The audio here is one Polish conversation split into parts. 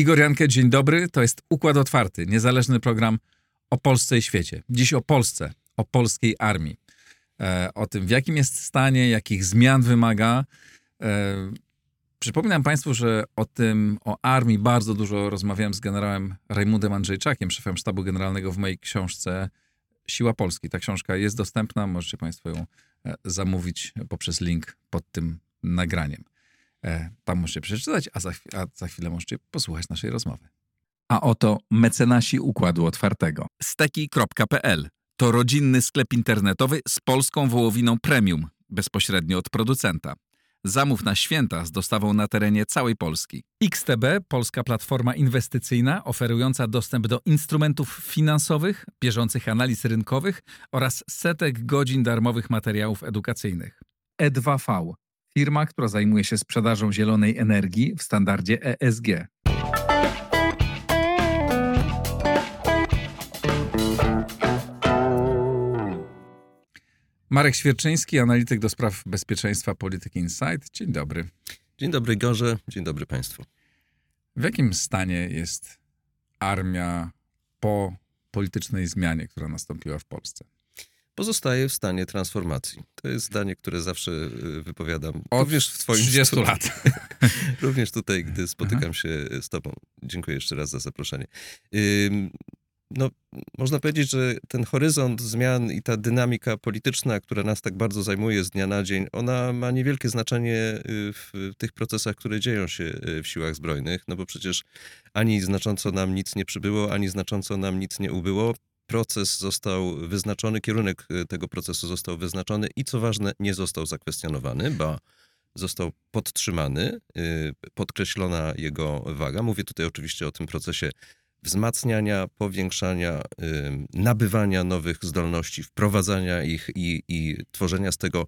Igor Jankę, dzień dobry. To jest Układ Otwarty, niezależny program o Polsce i świecie. Dziś o Polsce, o polskiej armii. E, o tym, w jakim jest stanie, jakich zmian wymaga. E, przypominam Państwu, że o tym, o armii bardzo dużo rozmawiałem z generałem Rajmundem Andrzejczakiem, szefem sztabu generalnego w mojej książce Siła Polski. Ta książka jest dostępna, możecie Państwo ją e, zamówić poprzez link pod tym nagraniem. E, tam możecie przeczytać, a za, a za chwilę możecie posłuchać naszej rozmowy. A oto mecenasi Układu Otwartego. Steki.pl to rodzinny sklep internetowy z polską wołowiną premium, bezpośrednio od producenta. Zamów na święta z dostawą na terenie całej Polski. XTB, polska platforma inwestycyjna oferująca dostęp do instrumentów finansowych, bieżących analiz rynkowych oraz setek godzin darmowych materiałów edukacyjnych. E2V, firma, która zajmuje się sprzedażą zielonej energii w standardzie ESG. Marek Świerczyński, analityk do spraw bezpieczeństwa Polityki Insight. Dzień dobry. Dzień dobry Gorze, dzień dobry Państwu. W jakim stanie jest armia po politycznej zmianie, która nastąpiła w Polsce? Pozostaje w stanie transformacji. To jest zdanie, które zawsze y, wypowiadam. Od również w twoim 30 lat. również tutaj, gdy spotykam Aha. się z tobą. Dziękuję jeszcze raz za zaproszenie no, można powiedzieć, że ten horyzont zmian i ta dynamika polityczna, która nas tak bardzo zajmuje z dnia na dzień, ona ma niewielkie znaczenie y, w tych procesach, które dzieją się y, w siłach zbrojnych, no bo przecież ani znacząco nam nic nie przybyło, ani znacząco nam nic nie ubyło. Proces został wyznaczony, kierunek y, tego procesu został wyznaczony i co ważne, nie został zakwestionowany, ba został podtrzymany, podkreślona jego waga. Mówię tutaj oczywiście o tym procesie wzmacniania, powiększania, nabywania nowych zdolności, wprowadzania ich i, i tworzenia z tego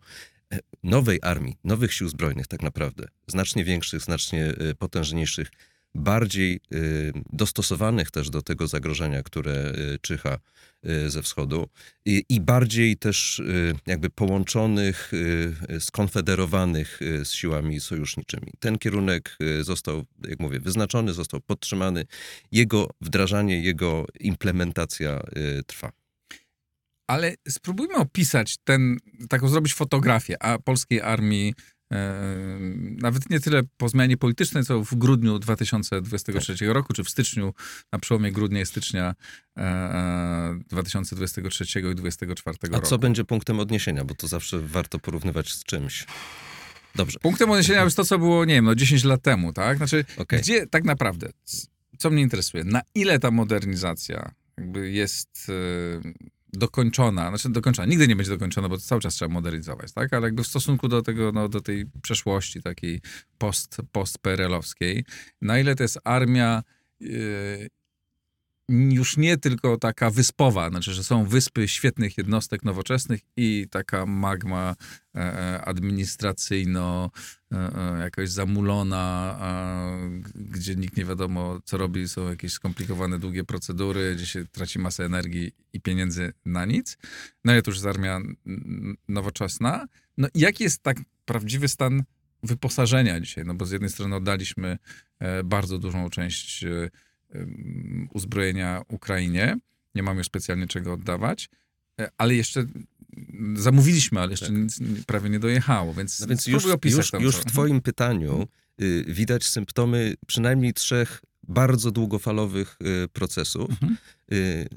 e, nowej armii, nowych sił zbrojnych tak naprawdę, znacznie większych, znacznie e, potężniejszych, bardziej y, dostosowanych też do tego zagrożenia, które y, czyha y, ze wschodu i bardziej też jakby połączonych, skonfederowanych z siłami sojuszniczymi. Ten kierunek został, jak mówię, wyznaczony, został podtrzymany. Jego wdrażanie, jego implementacja trwa. Ale spróbujmy opisać ten, taką zrobić fotografię a polskiej armii nawet nie tyle po zmianie politycznej, co w grudniu 2023 tak. roku, czy w styczniu, na przełomie grudnia i stycznia 2023 e, i 2024 roku. A co będzie punktem odniesienia? Bo to zawsze warto porównywać z czymś. Dobrze. Punktem odniesienia jest to, co było, nie wiem, no 10 lat temu, tak? Znaczy, okay. gdzie tak naprawdę, co mnie interesuje, na ile ta modernizacja jakby jest dokończona, znaczy dokończona, nigdy nie będzie dokończona, bo to cały czas trzeba modernizować, tak? Ale jakby w stosunku do tego, no, do tej przeszłości takiej post, post-PRL-owskiej, na ile to jest armia yy, już nie tylko taka wyspowa, znaczy, że są wyspy świetnych jednostek nowoczesnych i taka magma e, e administracyjno e, jakoś zamulona, gdzie nikt nie wiadomo, co robi, są jakieś skomplikowane, długie procedury, gdzie się traci masę energii i pieniędzy na nic. No i to już jest armia nowoczesna. No jaki jest tak prawdziwy stan wyposażenia dzisiaj? No bo z jednej strony oddaliśmy bardzo dużą część uzbrojenia Ukrainie. Nie mamy już specjalnie czego oddawać, e, ale jeszcze zamówiliśmy, ale jeszcze tak. nic prawie nie dojechało, więc, no więc już, już, już w twoim pytaniu y, widać symptomy przynajmniej trzech bardzo długofalowych y, procesów, mhm. y,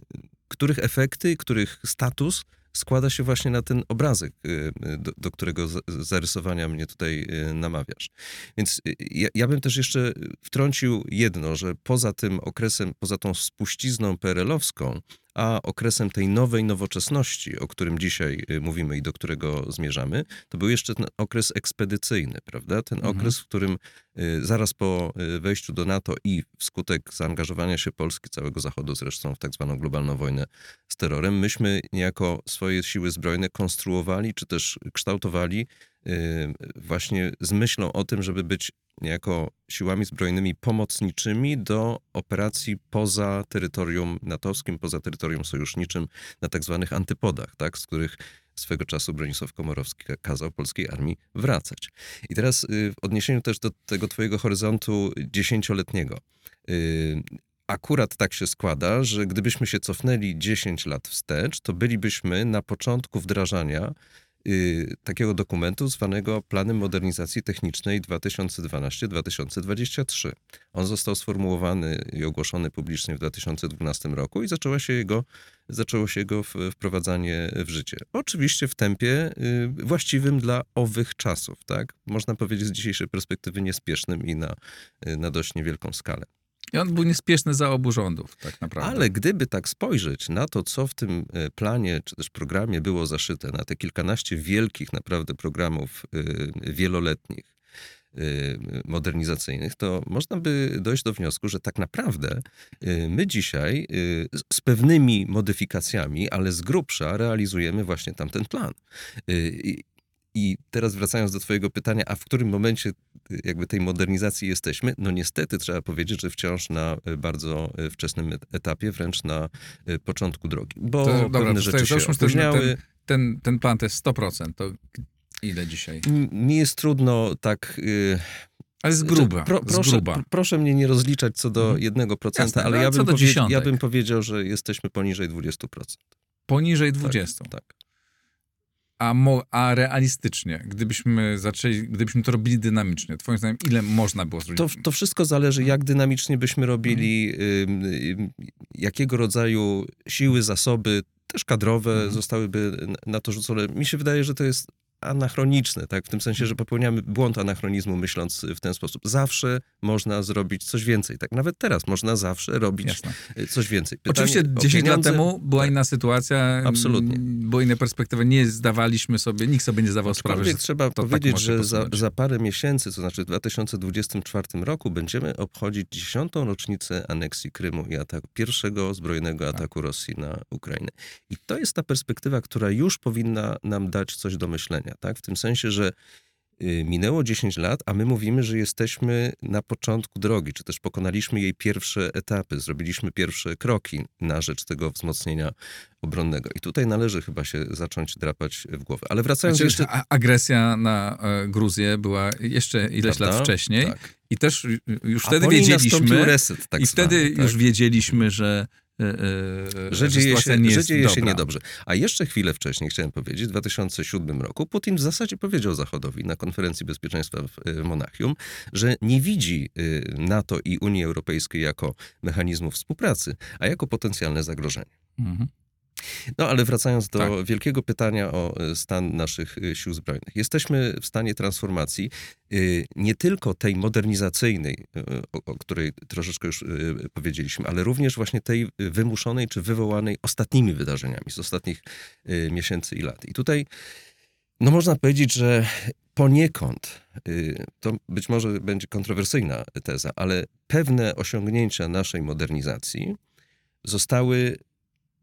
których efekty, których status składa się właśnie na ten obrazek, y, y, do, do którego zarysowania mnie tutaj y, namawiasz. Więc ja, ja, bym też jeszcze wtrącił jedno, że poza tym okresem, poza tą spuścizną PRL-owską, a okresem tej nowej nowoczesności, o którym dzisiaj y, mówimy i do którego zmierzamy, to był jeszcze ten okres ekspedycyjny, prawda? Ten mhm. okres, w którym y, zaraz po y, wejściu do NATO i wskutek zaangażowania się Polski, całego Zachodu zresztą w tak zwaną globalną wojnę z terrorem, myśmy niejako swoje siły zbrojne konstruowali, czy też kształtowali właśnie z myślą o tym, żeby być niejako siłami zbrojnymi pomocniczymi do operacji poza terytorium natowskim, poza terytorium sojuszniczym na tak zwanych antypodach, tak, z których swego czasu Bronisław Komorowski kazał polskiej armii wracać. I teraz y, w odniesieniu też do tego twojego horyzontu dziesięcioletniego. Y, akurat tak się składa, że gdybyśmy się cofnęli 10 lat wstecz, to bylibyśmy na początku wdrażania y, takiego dokumentu zwanego Planem Modernizacji Technicznej 2012-2023. On został sformułowany i ogłoszony publicznie w 2012 roku i zaczęło się jego, zaczęło się jego wprowadzanie w życie. Oczywiście w tempie y, właściwym dla owych czasów, tak? Można powiedzieć z dzisiejszej perspektywy niespiesznym i na, y, na dość niewielką skalę. I on był niespieszny za obu rządów, tak naprawdę. Ale gdyby tak spojrzeć na to, co w tym e, planie czy też programie było zaszyte, na te kilkanaście wielkich naprawdę programów e, wieloletnich, e, modernizacyjnych, to można by dojść do wniosku, że tak naprawdę my dzisiaj z pewnymi modyfikacjami, ale z grubsza realizujemy właśnie tamten plan. I teraz wracając do Twojego pytania, a w którym momencie jakby tej modernizacji jesteśmy? No niestety trzeba powiedzieć, że wciąż na y, bardzo y, wczesnym etapie, wręcz na początku drogi. Bo to, pewne dobra, rzeczy się opóźniały. Ten, ten, ten plan to jest 100%. To ile dzisiaj? Mi jest trudno tak... Ale z gruba. Pro, z proszę, gruba. proszę mnie nie rozliczać co do 1%, mhm. Jasne, ale ja bym, powie, ja bym powiedział, że jesteśmy poniżej 20%. Poniżej 20%. Tak. tak. A, mo, a realistycznie, gdybyśmy zaczęli, gdybyśmy to robili dynamicznie, twoim zdaniem, ile można było zrobić? To, to wszystko zależy, jak dynamicznie byśmy robili, y, y, jakiego rodzaju siły, zasoby, też kadrowe mhm. zostałyby na to rzucone. Mi się wydaje, że to jest anachroniczne, tak? W tym sensie, że popełniamy błąd anachronizmu, myśląc w ten sposób. Zawsze można zrobić coś więcej. Tak nawet teraz można zawsze robić Jasne. coś więcej. Pytanie Oczywiście 10 pieniądze, lat temu była tak. inna sytuacja. Absolutnie. Były inne perspektywy. Nie zdawaliśmy sobie, nikt sobie nie zdawał sprawy, że trzeba tak powiedzieć, tak że za, za, parę miesięcy, to znaczy w 2024 roku będziemy obchodzić dziesiątą rocznicę aneksji Krymu i ataku, pierwszego zbrojnego tak. ataku Rosji na Ukrainę. I to jest ta perspektywa, która już powinna nam dać coś do myślenia tak? W tym sensie, że y, minęło 10 lat, a my mówimy, że jesteśmy na początku drogi, czy też pokonaliśmy jej pierwsze etapy, zrobiliśmy pierwsze kroki na rzecz tego wzmocnienia obronnego. I tutaj należy chyba się zacząć drapać w głowę. Ale wracając znaczy, jeszcze... Agresja na e, Gruzję była jeszcze ileś Prawda? lat wcześniej. Tak. I też już wtedy wiedzieliśmy. Reset, tak I wtedy zwany, tak? już wiedzieliśmy, że że dzieje, się, nie, że dzieje się niedobrze. A jeszcze chwilę wcześniej, chciałem powiedzieć, w 2007 roku Putin w zasadzie powiedział Zachodowi na konferencji bezpieczeństwa w e, Monachium, że nie widzi NATO i Unii Europejskiej jako mechanizmu współpracy, a jako potencjalne zagrożenie. Mhm. No ale wracając do tak. wielkiego pytania o e, stan naszych e, sił zbrojnych. Jesteśmy w stanie transformacji e, nie tylko tej modernizacyjnej, o, o której troszeczkę już powiedzieliśmy, ale również właśnie tej wymuszonej czy wywołanej ostatnimi wydarzeniami z ostatnich miesięcy i lat. I tutaj no można powiedzieć, że poniekąd, to być może będzie kontrowersyjna teza, ale pewne osiągnięcia naszej modernizacji zostały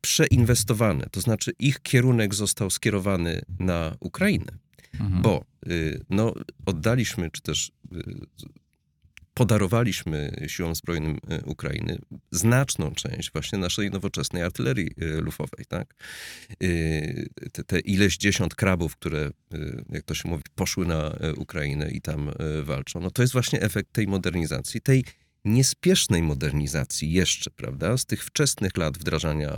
przeinwestowane, to znaczy ich kierunek został skierowany na Ukrainę, mhm. bo y, no, oddaliśmy, czy też y, podarowaliśmy siłom zbrojnym y, Ukrainy znaczną część właśnie naszej nowoczesnej artylerii lufowej, tak? Te, te ileś dziesiąt krabów, które, jak to się mówi, poszły na Ukrainę i tam walczą, no to jest właśnie efekt tej modernizacji, tej niespiesznej modernizacji jeszcze, prawda, z tych wczesnych lat wdrażania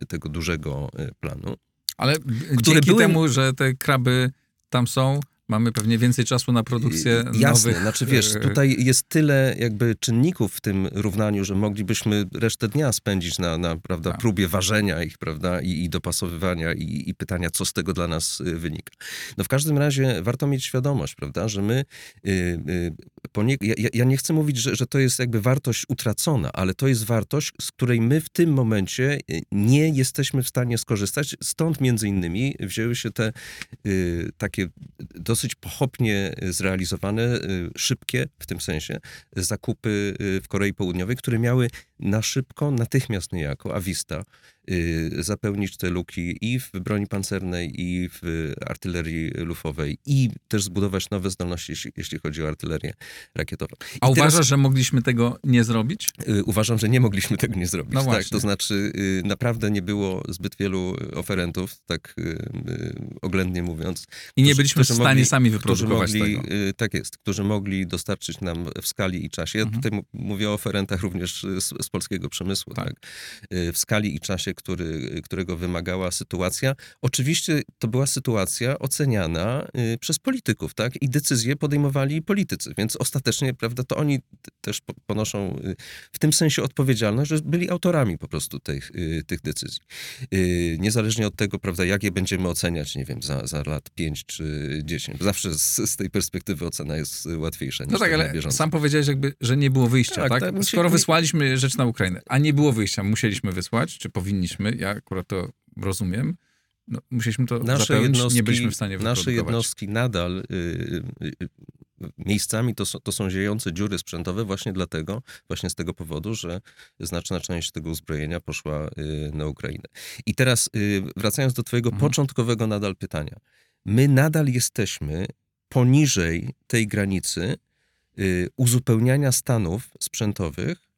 e, tego dużego e, planu. Ale dzięki były... temu, że te kraby tam są, Mamy pewnie więcej czasu na produkcję Jasne, nowych... znaczy wiesz, e, tutaj jest tyle jakby czynników w tym równaniu, że moglibyśmy resztę dnia spędzić na, na prawda, tak. próbie ważenia ich, prawda, i, i dopasowywania i, i, pytania, co z tego dla nas y, wynika. No w każdym razie warto mieć świadomość, prawda, że my y, y, ja, ja, nie chcę mówić, że, że to jest jakby wartość utracona, ale to jest wartość, z której my w tym momencie nie jesteśmy w stanie skorzystać. Stąd między innymi wzięły się te y, takie dosyć pochopnie zrealizowane, y, szybkie w tym sensie, zakupy y, w Korei Południowej, które miały na szybko, natychmiast niejako, a Vista, zapełnić te luki i w broni pancernej, i w artylerii lufowej, i też zbudować nowe zdolności, jeśli, chodzi o artylerię rakietową. I A uważasz, że mogliśmy tego nie zrobić? Uważam, że nie mogliśmy tego nie zrobić. No tak, to znaczy naprawdę nie było zbyt wielu oferentów, tak oględnie mówiąc. I nie byliśmy w stanie mogli, sami wyprodukować mogli, tego. Tak jest, którzy mogli dostarczyć nam w skali i czasie. Ja mhm. tutaj mówię o oferentach również z, z polskiego przemysłu, tak. tak. W skali i czasie, który, którego wymagała sytuacja. Oczywiście to była sytuacja oceniana przez polityków, tak? I decyzje podejmowali politycy, więc ostatecznie, prawda, to oni też ponoszą w tym sensie odpowiedzialność, że byli autorami po prostu tych, tych decyzji. Niezależnie od tego, prawda, jak je będziemy oceniać, nie wiem, za, za lat 5 czy 10. Zawsze z, z tej perspektywy ocena jest łatwiejsza niż No tak, ale sam powiedziałeś jakby, że nie było wyjścia, tak? tak? tak Skoro wysłaliśmy rzecz na Ukrainę, a nie było wyjścia, musieliśmy wysłać, czy powinniśmy, ja akurat to rozumiem, no, musieliśmy to nasze zapełnić, nie byliśmy w stanie Nasze jednostki nadal y, y, y, miejscami to są, to są ziejące dziury sprzętowe właśnie dlatego, właśnie z tego powodu, że znaczna część tego uzbrojenia poszła na Ukrainę. I teraz wracając do twojego mhm. początkowego nadal pytania. My nadal jesteśmy poniżej tej granicy uzupełniania stanów sprzętowych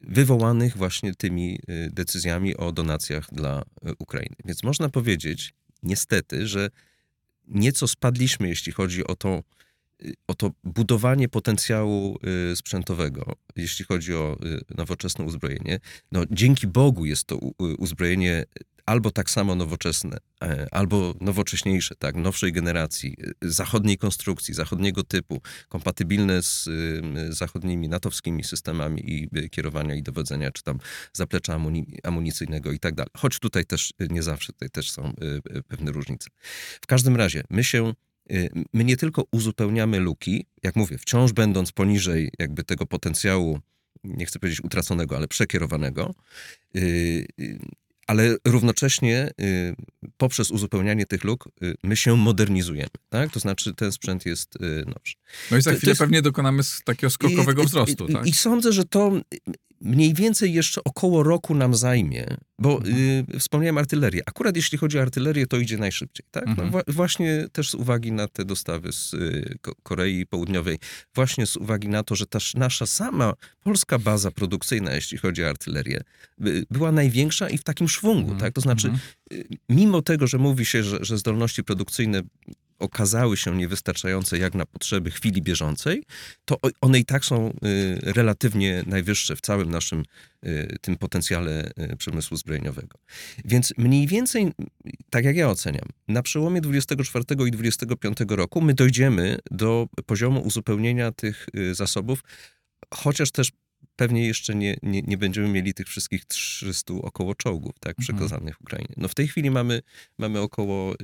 wywołanych właśnie tymi decyzjami o donacjach dla Ukrainy. Więc można powiedzieć, niestety, że nieco spadliśmy, jeśli chodzi o to, o to budowanie potencjału sprzętowego, jeśli chodzi o nowoczesne uzbrojenie. No, dzięki Bogu jest to uzbrojenie albo tak samo nowoczesne, e, albo nowocześniejsze, tak, nowszej generacji, e, zachodniej konstrukcji, zachodniego typu, kompatybilne z zachodnimi natowskimi systemami i e, kierowania i dowodzenia, czy tam zaplecza amunicyjnego i tak dalej. Choć tutaj też nie zawsze, tutaj też są pewne różnice. W każdym razie, my się my nie tylko uzupełniamy luki, jak mówię, wciąż będąc poniżej jakby tego potencjału, nie chcę powiedzieć utraconego, ale przekierowanego, ale równocześnie y, poprzez uzupełnianie tych luk y, my się modernizujemy, tak? To znaczy ten sprzęt jest y, nowszy. No i za chwilę jest... pewnie dokonamy takiego skokowego I, wzrostu, i, tak? I sądzę, że to mniej więcej jeszcze około roku nam zajmie, bo mhm. y, wspomniałem artylerię. Akurat jeśli chodzi o artylerię, to idzie najszybciej. Tak? No mhm. No, właśnie też z uwagi na te dostawy z y, Korei Południowej, właśnie z uwagi na to, że ta nasza sama polska baza produkcyjna, jeśli chodzi o artylerię, y, była największa i w takim szwungu. Mhm. Tak? To znaczy, mhm. y, mimo tego, że mówi się, że, że zdolności produkcyjne okazały się niewystarczające jak na potrzeby chwili bieżącej, to one i tak są y, relatywnie najwyższe w całym naszym y, tym potencjale y, przemysłu zbrojeniowego. Więc mniej więcej, tak jak ja oceniam, na przełomie 24 i 25 roku my dojdziemy do poziomu uzupełnienia tych zasobów, chociaż też pewnie jeszcze nie, nie, nie będziemy mieli tych wszystkich 300 około czołgów, tak, mhm. przekazanych Ukrainie. No w tej chwili mamy, mamy około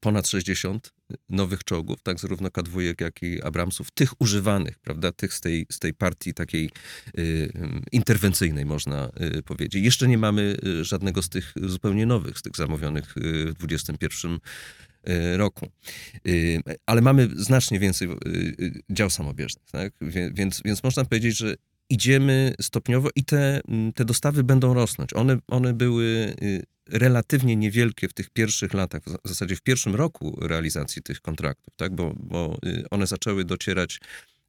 ponad 60 nowych czołgów, tak zarówno K2, jak i Abramsów, tych używanych, prawda, tych z tej, z tej partii takiej y, interwencyjnej, można y, powiedzieć. Jeszcze nie mamy y, żadnego z tych zupełnie nowych, z tych zamówionych y, w 21 y, roku. Ale mamy znacznie więcej dział samobieżnych, tak? Więc, więc można powiedzieć, że idziemy stopniowo i te, te dostawy będą rosnąć. One, one były relatywnie niewielkie w tych pierwszych latach, w zasadzie w pierwszym roku realizacji tych kontraktów, tak? bo, bo y, one zaczęły docierać y,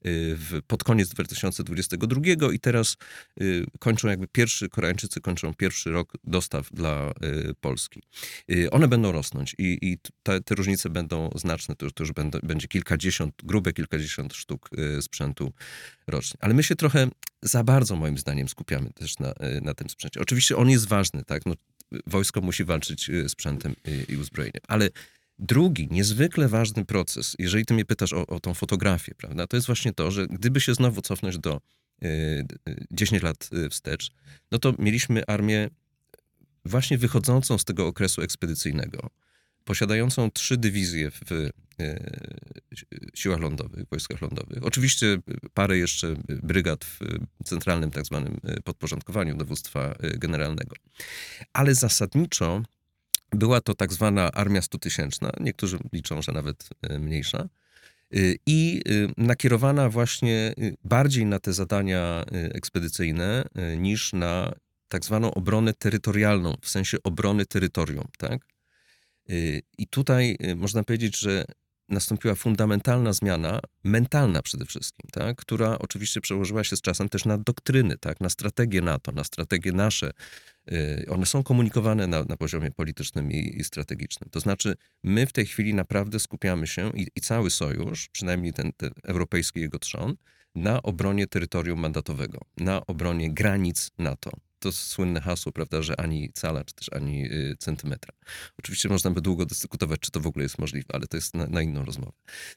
w, pod koniec 2022 i teraz y, kończą jakby pierwszy, Koreańczycy kończą pierwszy rok dostaw dla y, Polski. Y, one będą rosnąć i, i te, te, różnice będą znaczne, to, to już będą, będzie kilkadziesiąt, grube kilkadziesiąt sztuk y, sprzętu rocznie. Ale my się trochę za bardzo moim zdaniem skupiamy też na, na tym sprzęcie. Oczywiście on jest ważny, tak? No, wojsko musi walczyć y, sprzętem i uzbrojeniem. Ale drugi, niezwykle ważny proces, jeżeli ty mnie pytasz o, o tą fotografię, prawda, to jest właśnie to, że gdyby się znowu cofnąć do y, 10 lat y, wstecz, no to mieliśmy armię właśnie wychodzącą z tego okresu ekspedycyjnego, posiadającą trzy dywizje w e, siłach lądowych, wojskach lądowych. Oczywiście parę jeszcze brygad w centralnym tak zwanym e, podporządkowaniu dowództwa e, generalnego. Ale zasadniczo była to tak zwana armia stutysięczna, niektórzy liczą, że nawet mniejsza, i nakierowana właśnie bardziej na te zadania ekspedycyjne niż na tak zwaną obronę terytorialną, w sensie obrony terytorium, tak? I tutaj można powiedzieć, że nastąpiła fundamentalna zmiana, mentalna przede wszystkim, tak? która oczywiście przełożyła się z czasem też na doktryny, tak? na strategie NATO, na strategie nasze. Y, one są komunikowane na, na poziomie politycznym i, i, strategicznym. To znaczy, my w tej chwili naprawdę skupiamy się i, i cały sojusz, przynajmniej ten, ten europejski jego trzon, na obronie terytorium mandatowego, na obronie granic NATO to słynne hasło, prawda, że ani cala, czy też ani y, centymetra. Oczywiście można by długo dyskutować, czy to w ogóle jest możliwe, ale to jest na, na inną rozmowę.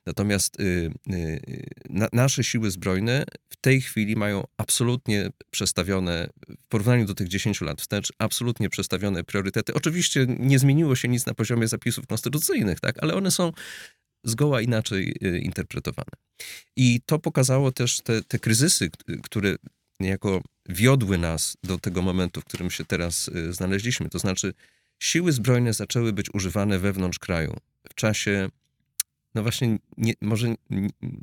Natomiast y, y, na, nasze siły zbrojne w tej chwili mają absolutnie przestawione, w porównaniu do tych 10 lat wstecz, absolutnie przestawione priorytety. Oczywiście nie zmieniło się nic na poziomie zapisów konstytucyjnych, tak, ale one są zgoła inaczej y, interpretowane. I to pokazało też te, te kryzysy, które niejako wiodły nas do tego momentu, w którym się teraz y, znaleźliśmy. To znaczy, siły zbrojne zaczęły być używane wewnątrz kraju w czasie, no właśnie, nie, może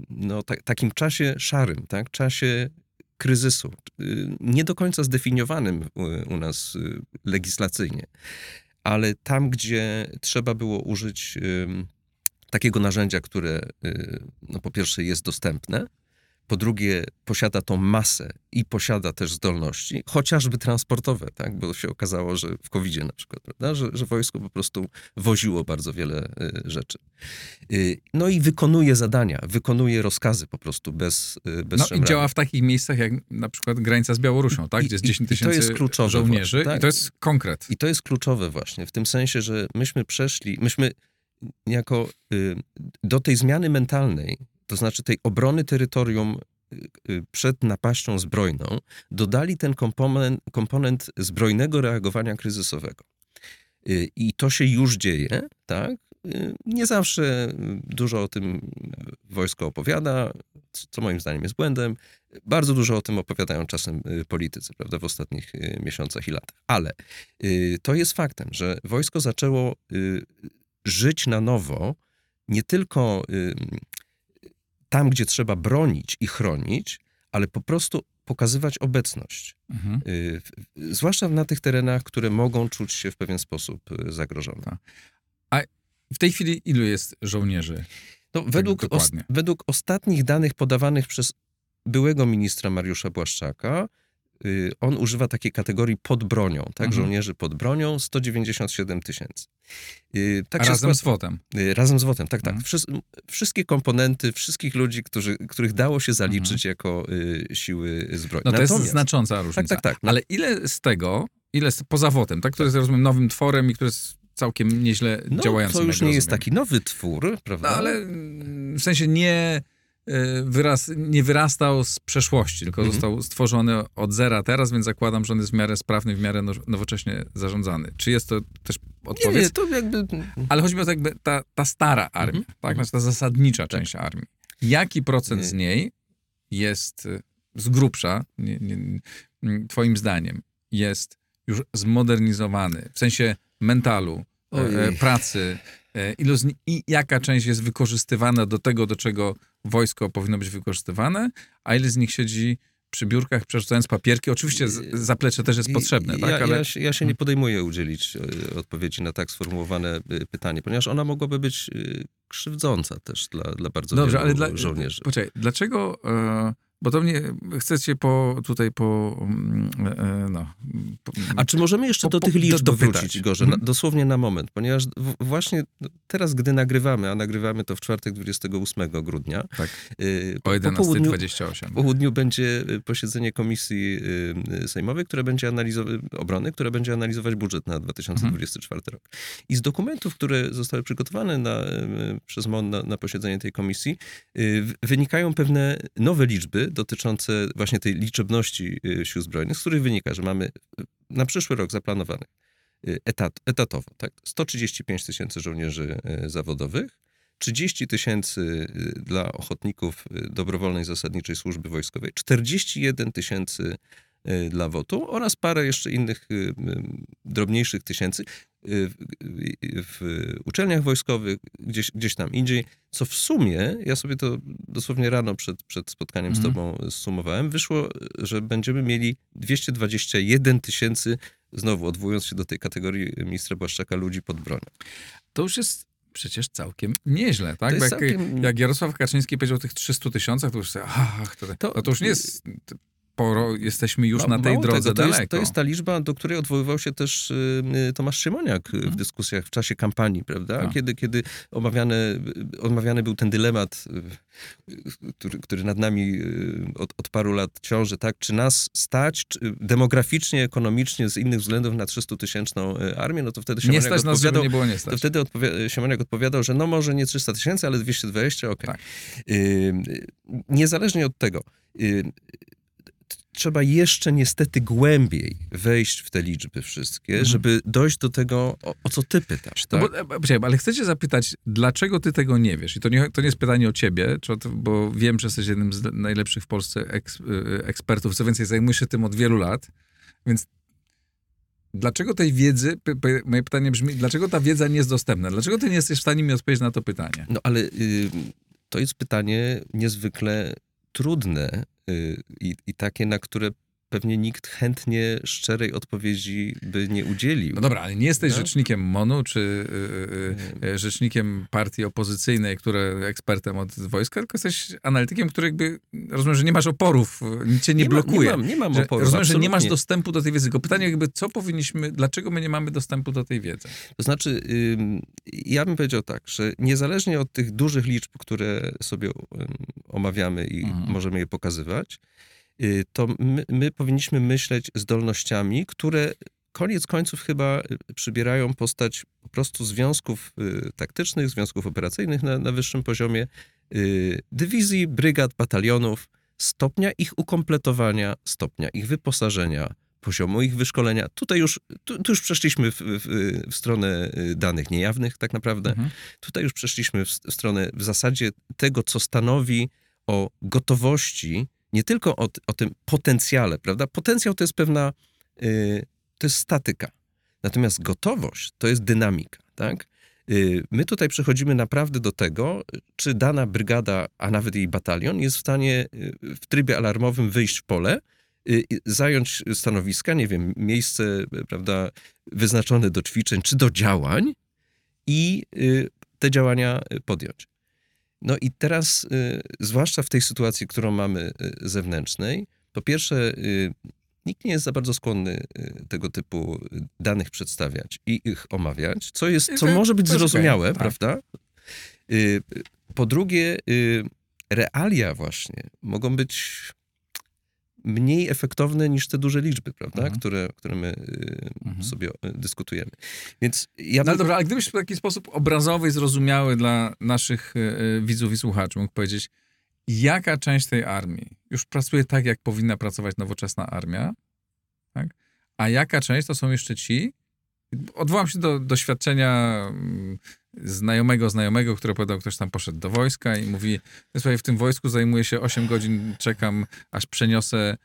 no, ta, takim czasie szarym, tak? czasie kryzysu, y, nie do końca zdefiniowanym u, u nas y, legislacyjnie, ale tam, gdzie trzeba było użyć takiego narzędzia, które no, po pierwsze jest dostępne, po drugie posiada tą masę i posiada też zdolności, chociażby transportowe, tak? bo się okazało, że w covid na przykład, prawda? Że, że wojsko po prostu woziło bardzo wiele y, rzeczy. Y, no i wykonuje zadania, wykonuje rozkazy po prostu bez, y, bez No i działa w takich miejscach jak na przykład granica z Białorusią, tak? gdzie jest 10 tysięcy żołnierzy właśnie, tak? i to jest konkret. I to jest kluczowe właśnie, w tym sensie, że myśmy przeszli, myśmy jako do tej zmiany mentalnej to znaczy tej obrony terytorium y, y, przed napaścią zbrojną, dodali ten komponent, komponent zbrojnego reagowania kryzysowego. Y, I to się już dzieje, tak? Nie zawsze dużo o tym wojsko opowiada, co moim zdaniem jest błędem. Bardzo dużo o tym opowiadają czasem politycy, prawda, w ostatnich miesiącach i latach. Ale to jest faktem, że wojsko zaczęło żyć na nowo, nie tylko tam, gdzie trzeba bronić i chronić, ale po prostu pokazywać obecność. Mhm. Y, zwłaszcza na tych terenach, które mogą czuć się w pewien sposób y, zagrożone. Tak. A w tej chwili ilu jest żołnierzy? No, tak według, os, według ostatnich danych podawanych przez byłego ministra Mariusza Błaszczaka, on używa takiej kategorii pod bronią, tak? Mhm. Żołnierzy pod bronią 197 tysięcy. Y, tak razem z WOTem. Y, razem z WOTem, tak, tak. Mhm. wszystkie komponenty, wszystkich ludzi, którzy, których dało się zaliczyć mhm. jako y, siły zbrojne. No to Natomiast... jest znacząca różnica. Tak, tak, tak. Ale ile z tego, ile z, poza WOTem, tak, który jest, rozumiem, nowym tworem i który jest całkiem nieźle no, działającym. To już nie jest taki nowy twór, prawda? No, ale w sensie nie wyraz, nie wyrastał z przeszłości, tylko mhm. został stworzony od zera teraz, więc zakładam, że on jest w miarę sprawny, w miarę nowocześnie zarządzany. Czy jest to też odpowiedź? Nie, nie to jakby... Ale chodzi mi o to jakby ta, ta stara armia, mhm. tak? Znaczy ta zasadnicza tak. część armii. Jaki procent nie. z niej jest e, z grubsza, nie, nie, twoim zdaniem, jest już zmodernizowany, w sensie mentalu, e, pracy, e, ilu z, i jaka część jest wykorzystywana do tego, do czego wojsko powinno być wykorzystywane, a ile z nich siedzi przy biurkach, przerzucając papierki. Oczywiście zaplecze też jest potrzebne, ja, tak? Ale... Ja, się, ja się nie podejmuję udzielić e, odpowiedzi na tak sformułowane e, pytanie, ponieważ ona mogłaby być e, krzywdząca też dla, dla bardzo Dobrze, wielu ale dla, żołnierzy. Poczekaj, dlaczego... Bo to mnie chcecie po, tutaj po, mm, e, no. Po, A czy możemy jeszcze po, do tych liczb do, wrócić, Gorze, mhm. dosłownie na moment, ponieważ w, właśnie teraz, gdy nagrywamy, a nagrywamy to w czwartek 28 grudnia. Tak, y, o 11.28. Po południu będzie y, posiedzenie Komisji y, Sejmowej, które będzie analizować, obrony, które będzie analizować budżet na 2024 mhm. rok. I z dokumentów, które zostały przygotowane na, przez MON na, na posiedzenie tej komisji, wynikają pewne nowe liczby, dotyczące właśnie tej liczebności y, sił zbrojnych, z których wynika, że mamy y, na przyszły rok zaplanowanych y, etat, etatowo tak? 135 tysięcy żołnierzy zawodowych, 30 tysięcy dla ochotników dobrowolnej zasadniczej służby wojskowej, 41 tysięcy dla WOT-u oraz parę jeszcze innych drobniejszych tysięcy, w, w uczelniach wojskowych, gdzieś, gdzieś tam indziej, co w sumie, ja sobie to dosłownie rano przed, przed spotkaniem Mhm. z tobą zsumowałem, wyszło, że będziemy mieli 221 tysięcy, znowu odwołując się do tej kategorii ministra Błaszczaka, ludzi pod bronią. To już jest przecież całkiem nieźle, tak? Jak, całkiem- jak Jarosław Kaczyński powiedział o tych 300 tysiącach, to już sobie, ach, to, To- no to już nie jest sporo, jesteśmy już na tej drodze tego, to daleko. Jest, to jest ta liczba, do której odwoływał się też y, Tomasz Szymoniak y, w dyskusjach w czasie kampanii, prawda? Mhm. Tak. Kiedy, kiedy omawiany, omawiany był ten dylemat, y, który, który nad nami y, od, od paru lat ciąży, tak? Czy nas stać czy, demograficznie, ekonomicznie, z innych względów na 300-tysięczną y, armię, no to wtedy Nie Szymoniak stać nas, żeby nie było nie to stać. wtedy odpowi- Siemoniak odpowiadał, że no może nie 300 tysięcy, ale 220, okej. Tak. Y, niezależnie od tego, trzeba jeszcze niestety głębiej wejść w te liczby wszystkie, Mhm. żeby dojść do tego, o, o co ty pytasz. No Tak? bo, e, poczekaj, ale chcę cię zapytać, dlaczego ty tego nie wiesz? I to nie, to nie jest pytanie o ciebie, bo wiem, że jesteś jednym z najlepszych w Polsce y, ekspertów, co więcej, zajmujesz się tym od wielu lat, więc dlaczego tej wiedzy, moje pytanie brzmi, dlaczego ta wiedza nie jest dostępna? Dlaczego ty nie jesteś w stanie mi odpowiedzieć na to pytanie? No ale y, to jest pytanie niezwykle trudne i, i takie, na które pewnie nikt chętnie szczerej odpowiedzi by nie udzielił. No dobra, ale nie jesteś No. rzecznikiem MONU, czy y, y, y, rzecznikiem partii opozycyjnej, które ekspertem od wojska, tylko jesteś analitykiem, który jakby, rozumiem, że nie masz oporów, nic cię nie, ma- blokuje. Nie mam, nie mam Że, oporu. rozumiem, że nie masz dostępu do tej wiedzy. Tylko pytanie jakby, co powinniśmy, dlaczego my nie mamy dostępu do tej wiedzy? To znaczy, ja bym powiedział tak, że niezależnie od tych dużych liczb, które sobie omawiamy i Mhm. możemy je pokazywać, to my, my powinniśmy myśleć zdolnościami, które koniec końców chyba y, przybierają postać po prostu związków y, taktycznych, związków operacyjnych na, na wyższym poziomie, y, dywizji, brygad, batalionów, stopnia ich ukompletowania, stopnia ich wyposażenia, poziomu ich wyszkolenia. Tutaj już, tu, tu już przeszliśmy w, w, w stronę y, danych niejawnych tak naprawdę. Mhm. Tutaj już przeszliśmy w, w stronę w zasadzie tego, co stanowi o gotowości, nie tylko o, o tym potencjale, prawda? Potencjał to jest pewna, y, to jest statyka. Natomiast gotowość to jest dynamika, tak? Y, My tutaj przechodzimy naprawdę do tego, czy dana brygada, a nawet jej batalion jest w stanie y, w trybie alarmowym wyjść w pole, y, zająć stanowiska, nie wiem, miejsce, prawda, wyznaczone do ćwiczeń czy do działań i y, te działania y, podjąć. No i teraz, y, zwłaszcza w tej sytuacji, którą mamy y, zewnętrznej, po pierwsze, y, nikt nie jest za bardzo skłonny tego typu danych przedstawiać i ich omawiać, co jest, co może być zrozumiałe, tak. prawda? Po drugie, realia właśnie mogą być mniej efektowne niż te duże liczby, prawda? Mhm. Które, które my y, Mhm. sobie y, dyskutujemy. Więc ja No ale bym- dobra, ale gdybyś w taki sposób obrazowy i zrozumiały dla naszych y, widzów i słuchaczy mógł powiedzieć, jaka część tej armii już pracuje tak, jak powinna pracować nowoczesna armia, tak? a jaka część to są jeszcze ci, odwołam się do doświadczenia mm, znajomego znajomego, który powiedział, ktoś tam poszedł do wojska i mówi, słuchaj, w tym wojsku zajmuję się 8 godzin, czekam, aż przeniosę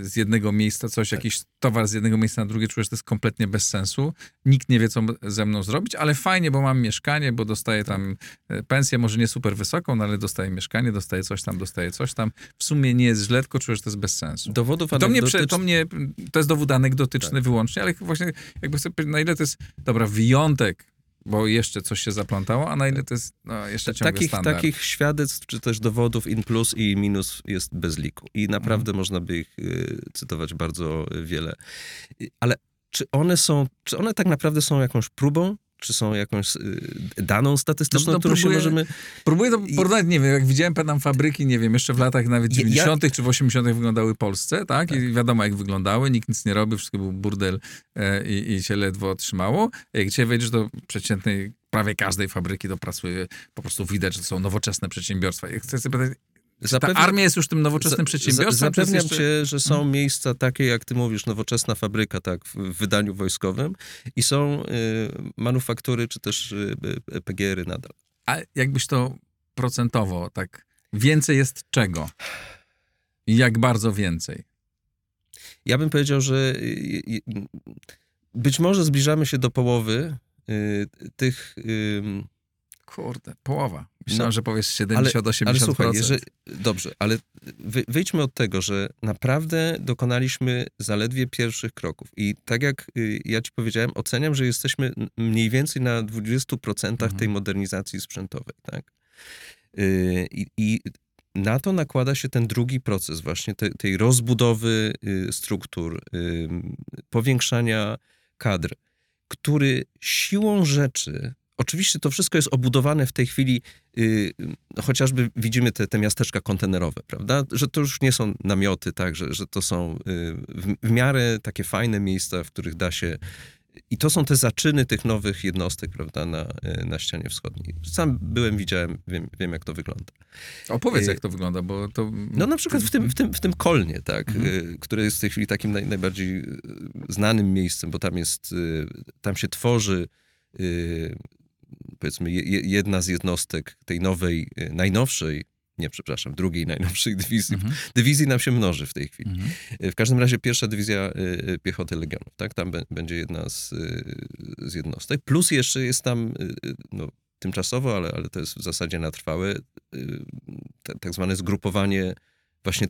z jednego miejsca coś, jakiś towar z jednego miejsca na drugie, czuję, że to jest kompletnie bez sensu. Nikt nie wie, co ze mną zrobić, ale fajnie, bo mam mieszkanie, bo dostaję tam e, pensję, może nie super wysoką, no ale dostaję mieszkanie, dostaję coś tam, dostaję coś tam. W sumie nie jest źle, tylko czuję, że to jest bez sensu. dowodów To mnie, to mnie, to jest dowód anegdotyczny Tak. wyłącznie, ale właśnie jakby chcę powiedzieć, na ile to jest, dobra, wyjątek, bo jeszcze coś się zaplątało, a na ile to jest no, jeszcze ciągle Takich, standard. takich świadectw, czy też dowodów in plus i minus jest bez liku. I naprawdę można by ich y, cytować bardzo wiele. Ale czy one są, czy one tak naprawdę są jakąś próbą? Czy są jakąś y, daną statystyczną, No, którą się próbuję- możemy... Próbuję to porównać, nie wiem, jak widziałem tam fabryki, nie wiem, jeszcze w latach nawet Ja- 90. czy w 80. wyglądały w Polsce, tak? I wiadomo, jak wyglądały, nikt nic nie robił, wszystko był burdel e, i, i się ledwo trzymało. Jak dzisiaj wejdziesz do przeciętnej, prawie każdej fabryki, to pracuje, po prostu widać, że to są nowoczesne przedsiębiorstwa. I chcę sobie pytać, ta armia jest już tym nowoczesnym za- przedsiębiorstwem? jest Zapewniam jeszcze- cię, że są Mhm. miejsca takie, jak ty mówisz, nowoczesna fabryka, tak, w, w wydaniu wojskowym i są y, manufaktury, czy też y, y, PGR-y nadal. A jakbyś to procentowo, tak, więcej jest czego? Jak bardzo więcej? Ja bym powiedział, że y, y, być może zbliżamy się do połowy tych... Kurde, połowa. Myślałem, no, że powiesz 70-80%. Ale, ale słuchaj, dobrze, ale wy, wyjdźmy od tego, że naprawdę dokonaliśmy zaledwie pierwszych kroków. I tak jak y, ja ci powiedziałem, oceniam, że jesteśmy mniej więcej na 20% mhm. tej modernizacji sprzętowej, tak? Y, I, I na to nakłada się ten drugi proces właśnie te, tej rozbudowy y, struktur, powiększania kadr, który siłą rzeczy Oczywiście to wszystko jest obudowane w tej chwili, yy, chociażby widzimy te, te miasteczka kontenerowe, prawda? Że to już nie są namioty, tak, że, że to są yy, w, w miarę takie fajne miejsca, w których da się i to są te zaczyny tych nowych jednostek, prawda, na, y, na ścianie wschodniej. Sam byłem, widziałem, wiem, wiem jak to wygląda. Opowiedz, y, jak to wygląda, bo to... No na przykład w tym, w tym, w tym Kolnie, tak, mhm. Y, które jest w tej chwili takim naj, najbardziej znanym miejscem, bo tam jest, tam się tworzy powiedzmy jedna z jednostek tej nowej, e, najnowszej, nie przepraszam, drugiej najnowszej dywizji. Mhm. Dywizji nam się mnoży w tej chwili. Mhm. E, w każdym razie pierwsza dywizja e, piechoty Legionów, tak? Tam będzie jedna z, z jednostek. Plus jeszcze jest tam no, tymczasowo, ale, ale to jest w zasadzie na trwałe, tak zwane zgrupowanie właśnie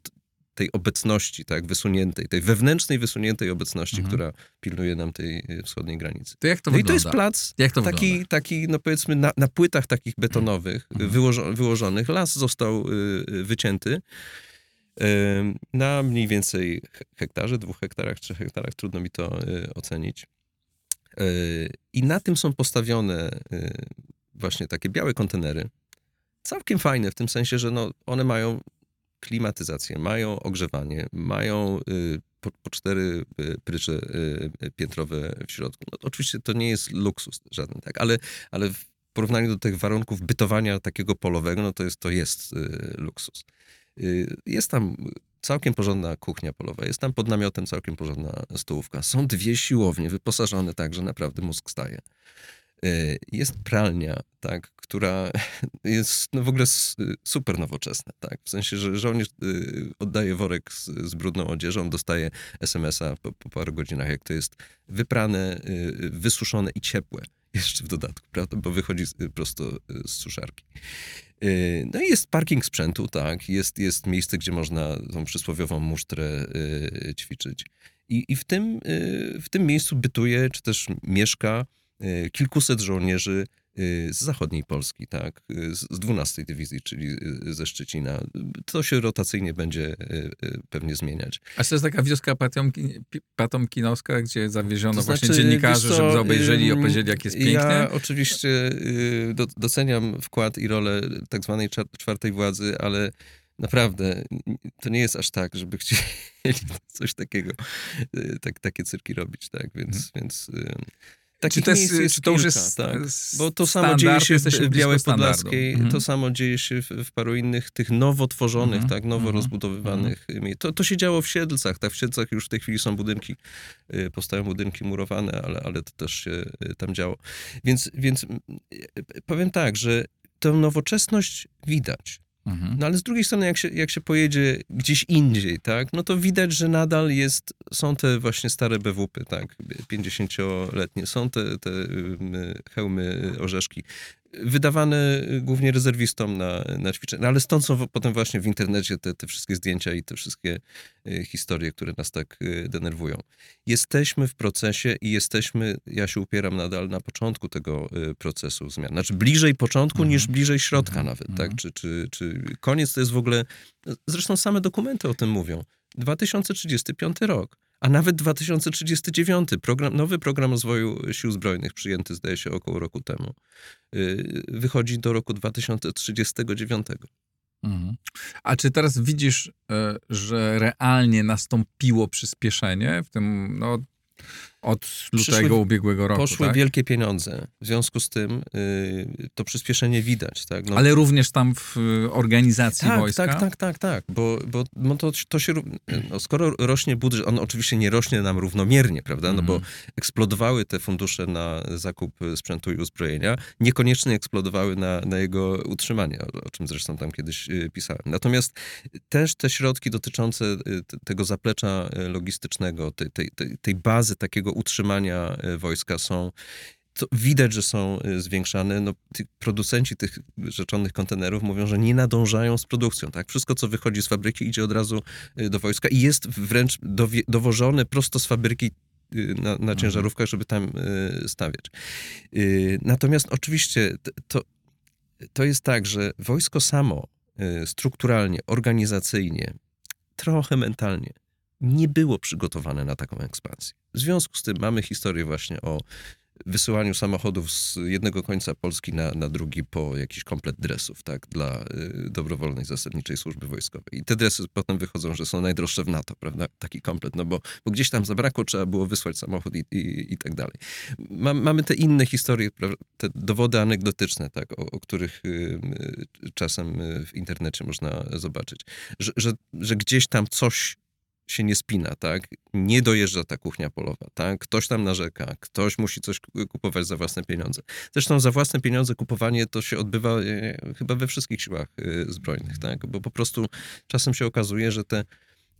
tej obecności, tak, wysuniętej, tej wewnętrznej, wysuniętej obecności, mhm. która pilnuje nam tej y, wschodniej granicy. To jak to no wygląda? i to jest plac to taki, wygląda? taki, no powiedzmy, na, na płytach takich betonowych, mhm. wyłożo, wyłożonych. Las został y, y wycięty y, na mniej więcej hektarze, dwóch hektarach, trzech hektarach, trudno mi to y, ocenić. Y, I na tym są postawione właśnie takie białe kontenery. Całkiem fajne, w tym sensie, że no, one mają klimatyzację, mają ogrzewanie, mają y, po, po, cztery y, prycze y, piętrowe w środku. No, oczywiście to nie jest luksus żaden, tak, ale, ale w porównaniu do tych warunków bytowania takiego polowego, no to jest, to jest luksus. Jest tam całkiem porządna kuchnia polowa, jest tam pod namiotem całkiem porządna stołówka. Są dwie siłownie wyposażone tak, że naprawdę mózg staje. Y, jest pralnia, tak, która jest no w ogóle super nowoczesna, tak, w sensie, że żołnierz y, oddaje worek z, z brudną odzieżą, dostaje SMS-a po, po paru godzinach, jak to jest wyprane, y, wysuszone i ciepłe jeszcze w dodatku, prawda, bo wychodzi prosto z suszarki. No i jest parking sprzętu, tak, jest, jest miejsce, gdzie można tą przysłowiową musztrę ćwiczyć. I, i w, tym, w tym miejscu bytuje, czy też mieszka Y, kilkuset żołnierzy y, z zachodniej Polski, tak, y, z 12 Dywizji, czyli ze Szczecina. To się rotacyjnie będzie pewnie zmieniać. A to jest taka wioska patomkinowska, gdzie zawieziono to znaczy, właśnie dziennikarzy, co, żeby obejrzeli i opowiedzieli, jak jest pięknie? Ja oczywiście doceniam wkład i rolę tak zwanej czwartej władzy, ale naprawdę to nie jest aż tak, żeby chcieli coś takiego, tak, takie cyrki robić, tak, więc, hmm. więc Takich czy to, jest, jest czy to już jest tak? Bo to samo dzieje się w Białej Podlaskiej, mhm. to samo dzieje się w, w, paru innych tych nowo tworzonych, mhm. tak, nowo mhm. rozbudowywanych. Mhm. To, to się działo w Siedlcach, tak, w Siedlcach już w tej chwili są budynki, y, powstają budynki murowane, ale, ale to też się y, tam działo. Więc, więc y, powiem tak, że tę nowoczesność widać. Mhm. No ale z drugiej strony, jak się, jak się pojedzie gdzieś indziej, tak, no to widać, że nadal jest, są te właśnie stare BWP, tak, 50-letnie, są te, te hełmy, orzeszki wydawane głównie rezerwistom na, na ćwiczenia. No, ale stąd są potem właśnie w internecie te, te wszystkie zdjęcia i te wszystkie y, historie, które nas tak y, denerwują. Jesteśmy w procesie i jesteśmy, ja się upieram nadal na początku tego y, procesu zmian. Znaczy bliżej początku niż mhm. bliżej środka mhm. nawet, tak? Mhm. Czy, czy, czy koniec to jest w ogóle... Zresztą same dokumenty o tym mówią. 2035 rok a nawet 2039, program, nowy program rozwoju sił zbrojnych, przyjęty zdaje się około roku temu, y, wychodzi do roku 2039. Mhm. A czy teraz widzisz, e, że realnie nastąpiło przyspieszenie w tym, no, od lutego Przyszły, ubiegłego roku. Poszły tak? wielkie pieniądze. W związku z tym y, to przyspieszenie widać. Tak? No, Ale również tam w y, organizacji tak, wojska? Tak, tak, tak, tak. Bo, bo no to, to się, no skoro rośnie budżet, on oczywiście nie rośnie nam równomiernie, prawda? No bo mhm. eksplodowały te fundusze na zakup sprzętu i uzbrojenia, niekoniecznie eksplodowały na, na jego utrzymanie, o, o czym zresztą tam kiedyś y, pisałem. Natomiast też te środki dotyczące tego zaplecza logistycznego, tej, tej, tej bazy takiego utrzymania wojska są to widać, że są zwiększane. No, producenci tych rzeczonych kontenerów mówią, że nie nadążają z produkcją. Tak? Wszystko, co wychodzi z fabryki, idzie od razu do wojska i jest wręcz dowożone prosto z fabryki na, na mhm. ciężarówkach, żeby tam stawiać. Natomiast oczywiście to, to jest tak, że wojsko samo strukturalnie, organizacyjnie, trochę mentalnie nie było przygotowane na taką ekspansję. W związku z tym mamy historię właśnie o wysyłaniu samochodów z jednego końca Polski na, na drugi po jakiś komplet dresów, tak, dla y, dobrowolnej zasadniczej służby wojskowej. I te dresy potem wychodzą, że są najdroższe w NATO, prawda, taki komplet, no bo, bo gdzieś tam zabrakło, trzeba było wysłać samochód i, i, i tak dalej. Ma, mamy te inne historie, te dowody anegdotyczne, tak, o, o których y, y, czasem y, w internecie można zobaczyć, że, że, że gdzieś tam coś się nie spina, tak? Nie dojeżdża ta kuchnia polowa, tak? Ktoś tam narzeka, ktoś musi coś kupować za własne pieniądze. Zresztą za własne pieniądze kupowanie to się odbywa e, chyba we wszystkich siłach e, zbrojnych, tak? Bo po prostu czasem się okazuje, że te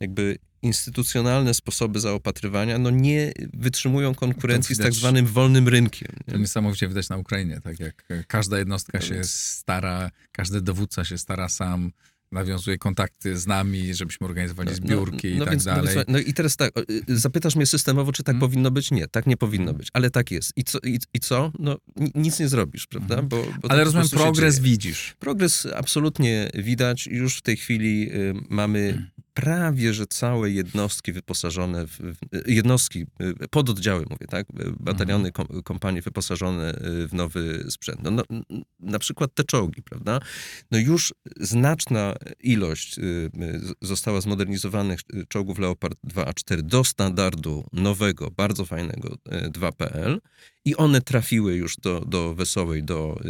jakby instytucjonalne sposoby zaopatrywania no nie wytrzymują konkurencji widać, z tak zwanym wolnym rynkiem. Nie? To niesamowicie widać na Ukrainie, tak jak każda jednostka się stara, każdy dowódca się stara sam nawiązuje kontakty z nami, żebyśmy organizowali no, no zbiórki no, no, i tak więc, no dalej. No, no, i teraz tak, zapytasz mnie systemowo, czy tak hmm. powinno być? Nie, tak nie powinno być, ale tak jest. I co? I, i co? No nic nie zrobisz, prawda? Hmm. Bo, bo ale rozumiem, progres widzisz. Progres absolutnie widać. Już w tej chwili y, mamy hmm prawie, że całe jednostki wyposażone, w, jednostki, y, pododdziały mówię, tak, bataliony, mhm. kompanie wyposażone y, w nowy sprzęt. No, no, na przykład te czołgi, prawda? No już znaczna ilość y, została zmodernizowanych czołgów Leopard 2A4 do standardu nowego, bardzo fajnego 2PL i one trafiły już do, do Wesołej, do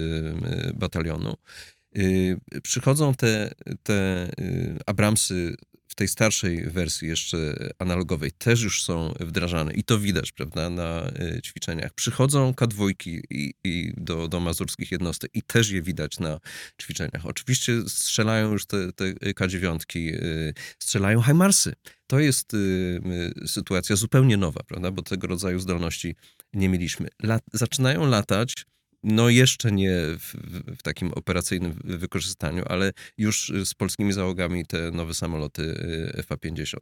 batalionu. Przychodzą te, te Abramsy tej starszej wersji jeszcze analogowej też już są wdrażane i to widać, prawda, na y, ćwiczeniach. Przychodzą kadwójki i, i do, do mazurskich jednostek i też je widać na ćwiczeniach. Oczywiście strzelają już te, te K9, y, strzelają Heimarsy. To jest y, sytuacja zupełnie nowa, prawda, bo tego rodzaju zdolności nie mieliśmy. Zaczynają latać no jeszcze nie w, w, takim operacyjnym wykorzystaniu, ale już z polskimi załogami te nowe samoloty y, F-50.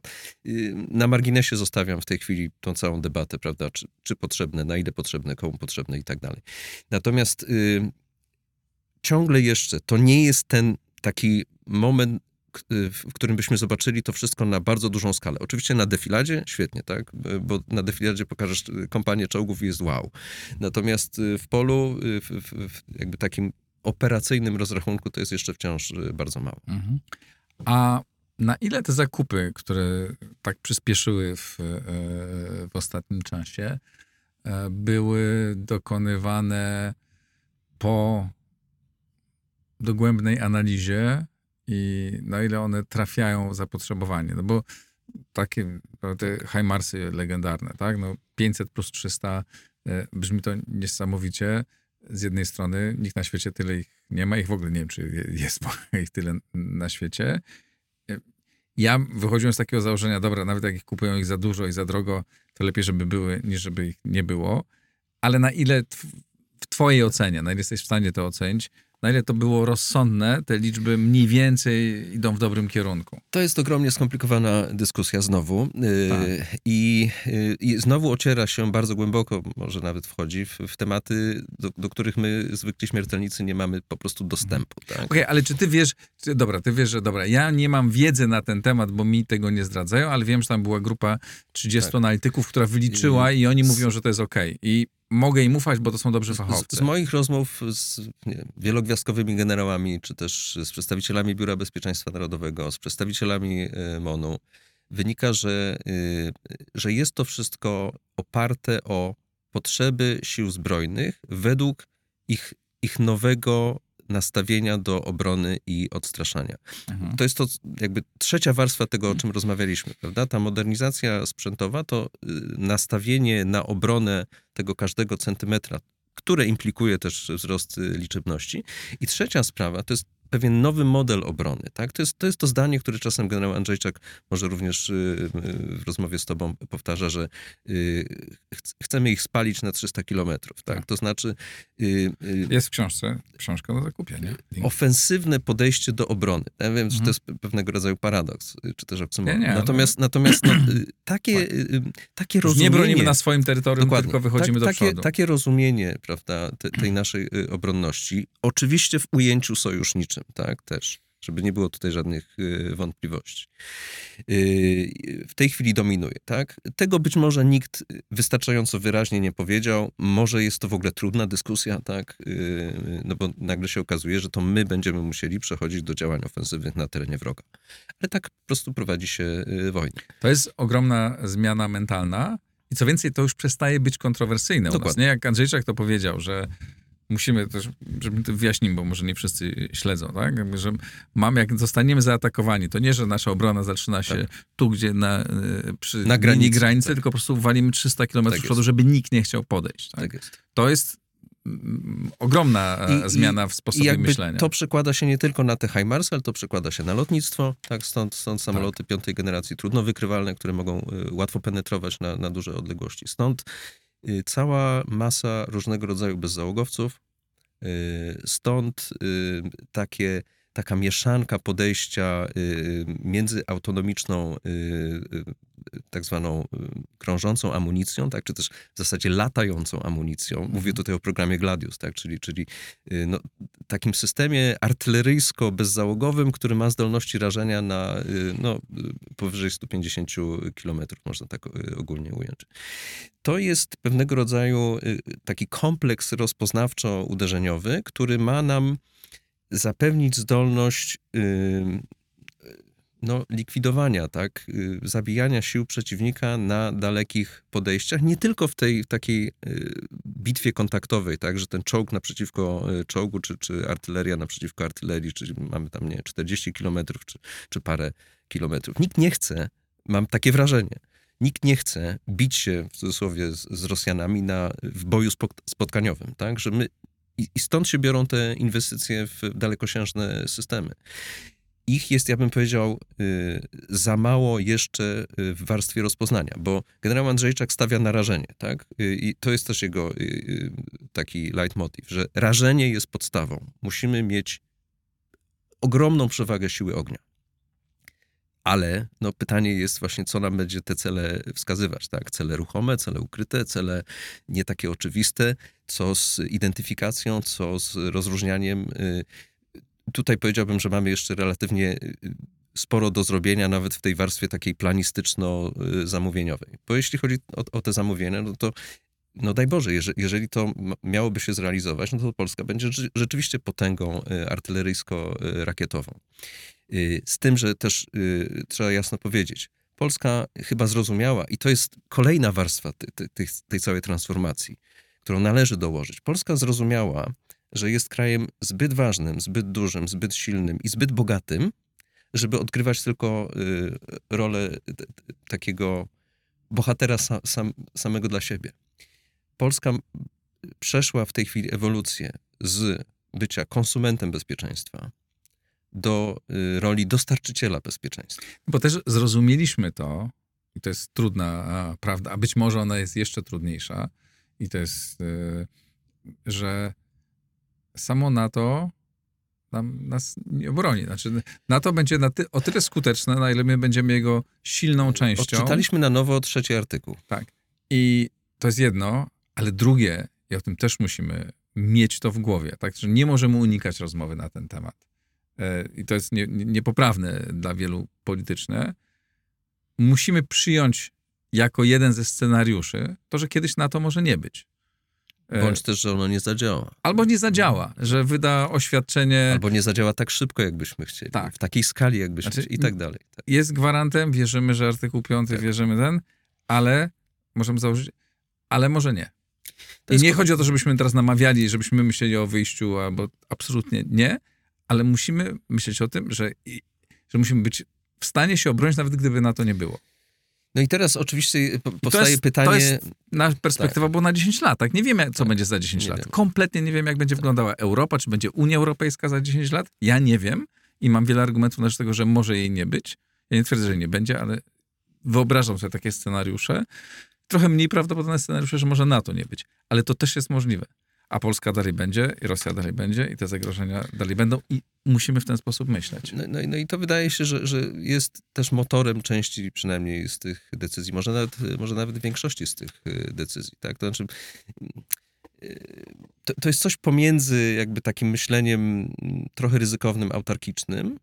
Y, na marginesie zostawiam w tej chwili tą całą debatę, prawda, czy, czy potrzebne, na ile potrzebne, komu potrzebne i tak dalej. Natomiast y, ciągle jeszcze to nie jest ten taki moment w którym byśmy zobaczyli to wszystko na bardzo dużą skalę. Oczywiście na defiladzie świetnie, tak? Bo na defiladzie pokażesz kompanię czołgów i jest wow. Natomiast y, w polu, y, w, w, jakby takim operacyjnym rozrachunku to jest jeszcze wciąż y, bardzo mało. Mhm. A na ile te zakupy, które tak przyspieszyły w, w ostatnim czasie, e, były dokonywane po dogłębnej analizie i na ile one trafiają zapotrzebowanie. No bo takie te Heimarsy legendarne, tak? No 500 plus 300 e, brzmi to niesamowicie. Z jednej strony nikt na świecie tyle ich nie ma, ich w ogóle nie wiem, czy jest ich tyle na świecie. E, ja wychodziłem z takiego założenia, dobra, nawet jak ich kupują ich za dużo i za drogo, to lepiej, żeby były, niż żeby ich nie było. Ale na ile w twojej ocenie, na ile jesteś w stanie to ocenić, na ile to było rozsądne, te liczby mniej więcej idą w dobrym kierunku. To jest ogromnie skomplikowana dyskusja znowu y, tak. I, y, I, znowu ociera się bardzo głęboko, może nawet wchodzi w, w tematy, do, do, których my, zwykli śmiertelnicy, nie mamy po prostu dostępu. Tak? Okej, okay, ale czy ty wiesz, czy, dobra, ty wiesz, że dobra, ja nie mam wiedzy na ten temat, bo mi tego nie zdradzają, ale wiem, że tam była grupa 30 tak. analityków, która wyliczyła i, i oni mówią, że to jest okej. Okay. I mogę im ufać, bo to są dobrzy fachowcy. Z, z moich rozmów z nie, wielogwiazdkowymi generałami, czy też z przedstawicielami Biura Bezpieczeństwa Narodowego, z przedstawicielami y, MONU, wynika, że, y, że jest to wszystko oparte o potrzeby sił zbrojnych według ich, ich nowego nastawienia do obrony i odstraszania. Mhm. To jest to jakby trzecia warstwa tego, o czym rozmawialiśmy, prawda? Ta modernizacja sprzętowa to y, nastawienie na obronę tego każdego centymetra, które implikuje też wzrost liczebności. I trzecia sprawa to jest pewien nowy model obrony. Tak? To, jest, to jest to zdanie, które czasem generał Andrzejczak może również y, y, w rozmowie z tobą powtarza, że y, chcemy ich spalić na 300 kilometrów. Tak? Tak. To znaczy... Jest w książce, książka do zakupienia. Ofensywne podejście do obrony. Ja wiem, mhm. że to jest pewnego rodzaju paradoks, czy też oksymoron. Nie, nie, natomiast no. natomiast no, takie, takie rozumienie... Nie bronimy na swoim terytorium, Dokładnie. tylko wychodzimy tak, do takie, przodu. Takie rozumienie prawda, te, tej naszej obronności, oczywiście w ujęciu sojuszniczym, tak, też, żeby nie było tutaj żadnych y, wątpliwości. Y, w tej chwili dominuje, tak? Tego być może nikt wystarczająco wyraźnie nie powiedział. Może jest to w ogóle trudna dyskusja, tak? Y, no bo nagle się okazuje, że to my będziemy musieli przechodzić do działań ofensywnych na terenie wroga. Ale tak po prostu prowadzi się wojna. To jest ogromna zmiana mentalna. I co więcej, to już przestaje być kontrowersyjne Dokładnie. u nas, nie? Jak Andrzejczak to powiedział, że musimy też, żeby to wyjaśnić, bo może nie wszyscy śledzą, tak? Jakby, że mamy, jak zostaniemy zaatakowani, to nie, że nasza obrona zaczyna się tak. tu, gdzie na, y, przy na granicy, granicy tak. tylko po prostu walimy 300 km tak przodu, żeby nikt nie chciał podejść. Tak? tak jest. To jest ogromna e, I, zmiana w sposobie i myślenia. To przekłada się nie tylko na te HIMARS, ale to przekłada się na lotnictwo, tak? Stąd, stąd samoloty tak. piątej generacji trudno wykrywalne, które mogą y, łatwo penetrować na, na duże odległości. Stąd cała masa różnego rodzaju bezzałogowców. Y, stąd y, takie, taka mieszanka podejścia między autonomiczną tak zwaną y, krążącą amunicją, tak, czy też w zasadzie latającą amunicją. Mówię mhm. tutaj o programie Gladius, tak, czyli, czyli y, no, takim systemie artyleryjsko-bezzałogowym, który ma zdolności rażenia na y, no, powyżej 150 km, można tak ogólnie ująć. To jest pewnego rodzaju taki kompleks rozpoznawczo-uderzeniowy, który ma nam zapewnić zdolność no, likwidowania, tak, y, zabijania sił przeciwnika na dalekich podejściach, nie tylko w tej takiej y, bitwie kontaktowej, tak, że ten czołg naprzeciwko y, czołgu, czy, czy artyleria naprzeciwko artylerii, czyli mamy tam, nie 40 kilometrów, czy, czy parę kilometrów. Nikt nie chce, mam takie wrażenie, nikt nie chce bić się, w cudzysłowie, z, z Rosjanami na, w boju spotkaniowym, tak, że my i stąd się biorą te inwestycje w dalekosiężne systemy ich jest, ja bym powiedział, y, za mało jeszcze y, w warstwie rozpoznania, bo generał Andrzejczak stawia na rażenie, tak? Y, I to jest też jego taki leitmotiv, że rażenie jest podstawą. Musimy mieć ogromną przewagę siły ognia. Ale no, pytanie jest właśnie, co nam będzie te cele wskazywać, tak? Cele ruchome, cele ukryte, cele nie takie oczywiste, co z identyfikacją, co z rozróżnianiem tutaj powiedziałbym, że mamy jeszcze relatywnie y, sporo do zrobienia, nawet w tej warstwie takiej planistyczno-zamówieniowej. Bo jeśli chodzi o, o te zamówienia, no to no daj Boże, jeżeli, jeżeli to miałoby się zrealizować, no to Polska będzie rzeczywiście potęgą y, artyleryjsko-rakietową. Y, z tym, że też trzeba jasno powiedzieć, Polska chyba zrozumiała, i to jest kolejna warstwa tej, tej, tej całej transformacji, którą należy dołożyć. Polska zrozumiała, że jest krajem zbyt ważnym, zbyt dużym, zbyt silnym i zbyt bogatym, żeby odgrywać tylko y, rolę takiego bohatera sam, samego dla siebie. Polska przeszła w tej chwili ewolucję z bycia konsumentem bezpieczeństwa do y, roli dostarczyciela bezpieczeństwa. Bo też zrozumieliśmy to, i to jest trudna prawda, a być może ona jest jeszcze trudniejsza, i to jest, y, że samo NATO nam, nas nie obroni. Znaczy, NATO będzie na ty, o tyle skuteczne, na ile my będziemy jego silną częścią. Odczytaliśmy na nowo trzeci artykuł. Tak. I to jest jedno, ale drugie, i o tym też musimy mieć to w głowie, tak, że nie możemy unikać rozmowy na ten temat. E, I to jest nie, nie, niepoprawne dla wielu polityczne. Musimy przyjąć jako jeden ze scenariuszy to, że kiedyś NATO może nie być. E, Bądź też, że ono nie zadziała. Albo nie zadziała, że wyda oświadczenie. Albo nie zadziała tak szybko, jakbyśmy chcieli. Tak. W takiej skali, jakbyśmy znaczy, chcieli i tak dalej. Tak. Jest gwarantem, wierzymy, że artykuł 5, tak. wierzymy ten, ale możemy założyć, ale może nie. I nie chodzi o to, żebyśmy teraz namawiali, żebyśmy myśleli o wyjściu, albo absolutnie nie, ale musimy myśleć o tym, że, że musimy być w stanie się obronić, nawet gdyby na to nie było. No i teraz oczywiście powstaje to jest, pytanie... To jest nasza perspektywa tak. była na 10 lat, tak? Nie wiemy, co tak. będzie za 10 nie lat. Wiem. Kompletnie nie wiem, jak będzie tak. wyglądała Europa, czy będzie Unia Europejska za 10 lat. Ja nie wiem i mam wiele argumentów na rzecz tego, że może jej nie być. Ja nie twierdzę, że nie będzie, ale wyobrażam sobie takie scenariusze. Trochę mniej prawdopodobne scenariusze, że może NATO nie być. Ale to też jest możliwe a Polska dalej będzie, i Rosja dalej będzie, i te zagrożenia dalej będą, i musimy w ten sposób myśleć. No, no, no i to wydaje się, że, że jest też motorem części przynajmniej z tych decyzji, może nawet, może nawet większości z tych y, decyzji. Tak? To znaczy, y, to, to jest coś pomiędzy jakby takim myśleniem trochę ryzykownym, autarkicznym,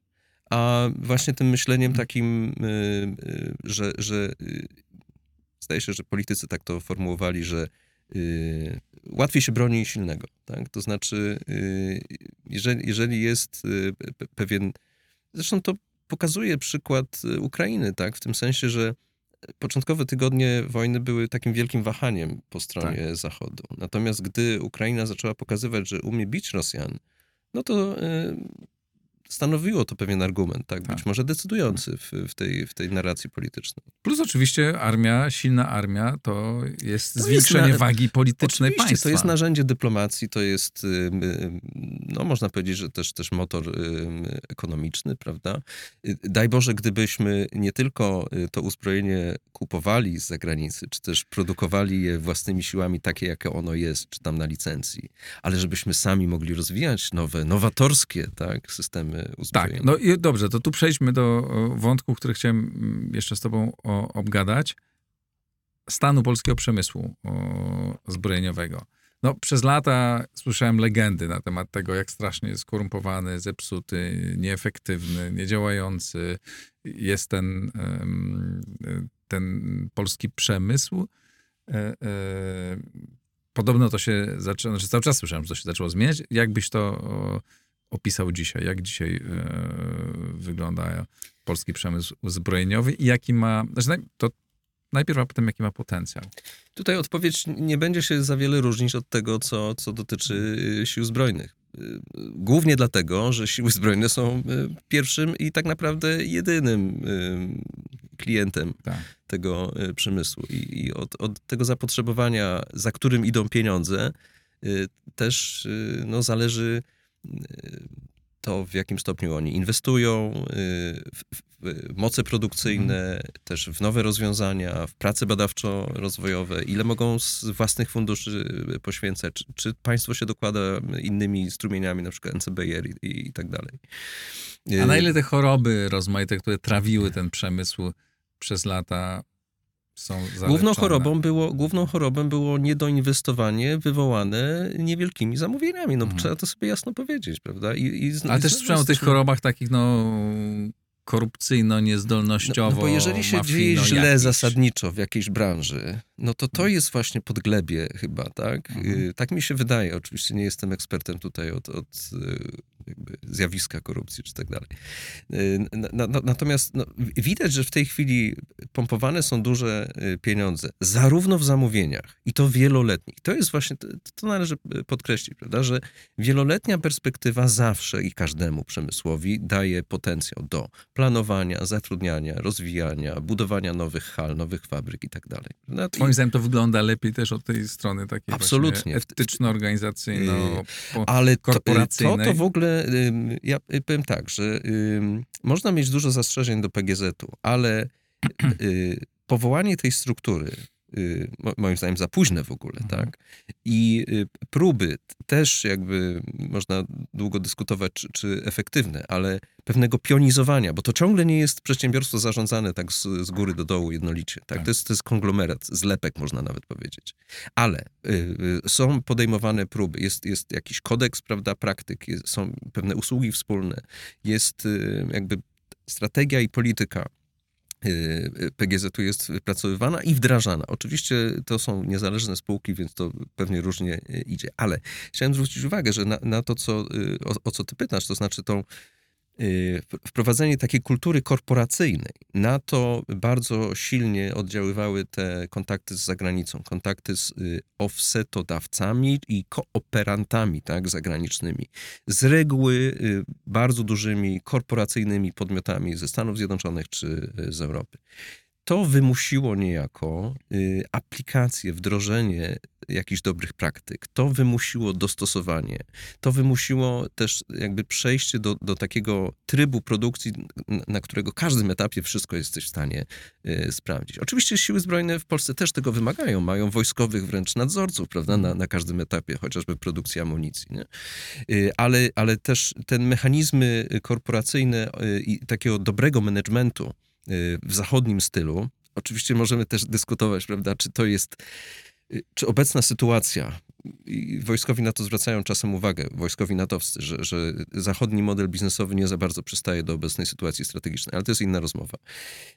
a właśnie tym myśleniem takim, y, że, że zdaje się, że politycy tak to formułowali, że Y, łatwiej się broni silnego. Tak? To znaczy, y, jeżeli, jeżeli jest y, pewien. Zresztą to pokazuje przykład Ukrainy, tak? w tym sensie, że początkowe tygodnie wojny były takim wielkim wahaniem po stronie tak. Zachodu. Natomiast gdy Ukraina zaczęła pokazywać, że umie bić Rosjan, no to stanowiło to pewien argument, tak, tak. być może decydujący w, w, tej, w tej narracji politycznej. Plus oczywiście armia, silna armia to jest to zwiększenie jest na... wagi politycznej oczywiście, państwa. to jest narzędzie dyplomacji, to jest, no można powiedzieć, że też, też motor ekonomiczny, prawda? Y, daj Boże, gdybyśmy nie tylko y, to uzbrojenie kupowali z zagranicy, czy też produkowali je własnymi siłami takie, jakie ono jest, czy tam na licencji, ale żebyśmy sami mogli rozwijać nowe, nowatorskie tak, systemy Tak, no i dobrze, to tu przejdźmy do wątku, który chciałem mm, jeszcze z tobą obgadać. Stanu polskiego przemysłu zbrojeniowego. No, przez lata słyszałem legendy na temat tego, jak strasznie jest skorumpowany, zepsuty, nieefektywny, niedziałający jest ten, ten polski przemysł. E, e, podobno to się zaczęło, znaczy cały czas słyszałem, że to się zaczęło zmieniać. Jakbyś to opisał dzisiaj, jak dzisiaj e, wygląda polski przemysł zbrojeniowy i jaki ma, znaczy to najpierw, a potem jaki ma potencjał. Tutaj odpowiedź nie będzie się za wiele różnić od tego, co, co dotyczy e, sił zbrojnych. E, głównie dlatego, że siły zbrojne są pierwszym i tak naprawdę jedynym klientem tak. tego przemysłu. I, i od, od, tego zapotrzebowania, za którym idą pieniądze, też no, zależy to, w jakim stopniu oni inwestują y, w, w moce produkcyjne, mhm. też w nowe rozwiązania, w prace badawczo-rozwojowe, ile mogą z własnych funduszy poświęcać, czy, czy państwo się dokłada innymi strumieniami, na przykład NCBR i, i tak dalej. A na y, ile te choroby rozmaite, które trawiły ten przemysł przez lata, Główną chorobą, było, główną chorobą było niedoinwestowanie wywołane niewielkimi zamówieniami. No, mhm. Trzeba to sobie jasno powiedzieć, prawda? I, i, Ale też słyszałem o tych chorobach takich, no korupcyjno-niezdolnościowo. No, no bo jeżeli się dzieje źle jakiś. zasadniczo w jakiejś branży, no to to mhm. jest właśnie podglebie chyba, tak? Mhm. Y, tak mi się wydaje. Oczywiście nie jestem ekspertem tutaj od, od y, zjawiska korupcji czy tak dalej. Y, natomiast no, widać, że w tej chwili pompowane są duże pieniądze, zarówno w zamówieniach i to wieloletnich. To jest właśnie, to, to należy podkreślić, prawda, że wieloletnia perspektywa zawsze i każdemu przemysłowi daje potencjał do planowania, zatrudniania, rozwijania, budowania nowych hal, nowych fabryk i tak dalej. No, Moim zdaniem to wygląda lepiej też od tej strony takiej Absolutnie. etyczno-organizacyjno, Ale to, to, to w ogóle, ja powiem tak, że można mieć dużo zastrzeżeń do PGZ-u, ale y, powołanie tej struktury moim zdaniem za późne w ogóle, mhm. tak? I y, próby też jakby można długo dyskutować, czy, czy, efektywne, ale pewnego pionizowania, bo to ciągle nie jest przedsiębiorstwo zarządzane tak z, z góry do dołu jednolicie, tak? tak? To, jest, to jest konglomerat, zlepek można nawet powiedzieć. Ale y, y, są podejmowane próby, jest, jest jakiś kodeks, prawda, praktyk, jest, są pewne usługi wspólne, jest y, jakby strategia i polityka Y, PGZ-u jest wypracowywana i wdrażana. Oczywiście to są niezależne spółki, więc to pewnie różnie y, idzie, ale chciałem zwrócić uwagę, że na, na to, co, y, o, o co ty pytasz, to znaczy tą Y, wprowadzenie takiej kultury korporacyjnej. Na to bardzo silnie oddziaływały te kontakty z zagranicą, kontakty z y, offsetodawcami i kooperantami tak, zagranicznymi. Z reguły y, bardzo dużymi korporacyjnymi podmiotami ze Stanów Zjednoczonych czy z Europy. To wymusiło niejako y, aplikację, wdrożenie jakichś dobrych praktyk. To wymusiło dostosowanie. To wymusiło też jakby przejście do, do takiego trybu produkcji, na, którego każdym etapie wszystko jesteś w stanie y, sprawdzić. Oczywiście siły zbrojne w Polsce też tego wymagają. Mają wojskowych wręcz nadzorców, prawda, na, na każdym etapie, chociażby produkcji amunicji. Nie? Y, ale, ale też te mechanizmy korporacyjne i takiego dobrego managementu, w zachodnim stylu. Oczywiście możemy też dyskutować, prawda, czy to jest, y, czy obecna sytuacja, i wojskowi na to zwracają czasem uwagę, wojskowi natowscy, że, że zachodni model biznesowy nie za bardzo przystaje do obecnej sytuacji strategicznej, ale to jest inna rozmowa.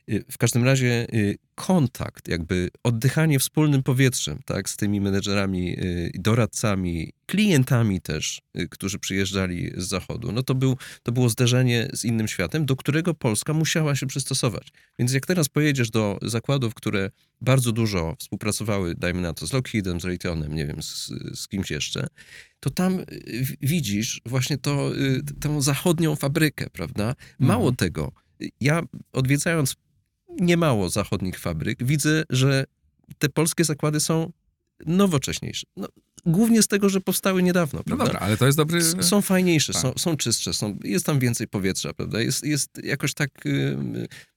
Y, w każdym razie kontakt, jakby oddychanie wspólnym powietrzem, tak, z tymi menedżerami, doradcami, klientami też, którzy przyjeżdżali z zachodu, no to, był, to było zderzenie z innym światem, do którego Polska musiała się przystosować. Więc jak teraz pojedziesz do zakładów, które bardzo dużo współpracowały, dajmy na to, z Lockheedem, z Raytheonem, nie wiem, z, z kimś jeszcze, to tam widzisz właśnie to, tę zachodnią fabrykę, prawda? Mało mhm. tego, ja odwiedzając niemało zachodnich fabryk, widzę, że te polskie zakłady są nowocześniejsze. No, głównie z tego, że powstały niedawno. No prawda? No dobra, ale to jest dobry... są fajniejsze, tak. są, są czystsze, są, jest tam więcej powietrza, prawda? Jest, jest jakoś tak y,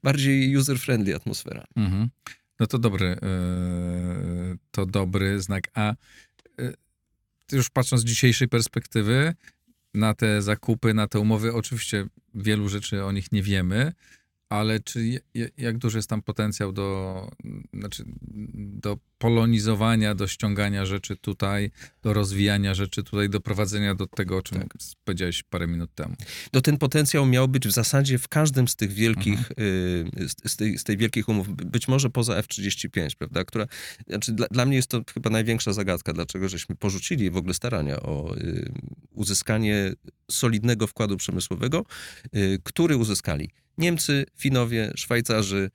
bardziej user-friendly atmosfera. Mhm. No to dobry, y, to dobry znak. A y, już patrząc z dzisiejszej perspektywy na te zakupy, na te umowy, oczywiście wielu rzeczy o nich nie wiemy, ale czy jak duży jest tam potencjał do, znaczy, do polonizowania, do ściągania rzeczy tutaj, do rozwijania rzeczy tutaj, do prowadzenia do tego, o czym tak. powiedziałeś parę minut temu? No ten potencjał miał być w zasadzie w każdym z tych wielkich, mhm. y, z, tej, z tej wielkich umów, być może poza F-35, prawda, która, znaczy dla, dla mnie jest to chyba największa zagadka, dlaczego żeśmy porzucili w ogóle starania o y, uzyskanie solidnego wkładu przemysłowego, y, który uzyskali Niemcy, Finowie, Szwajcarzy,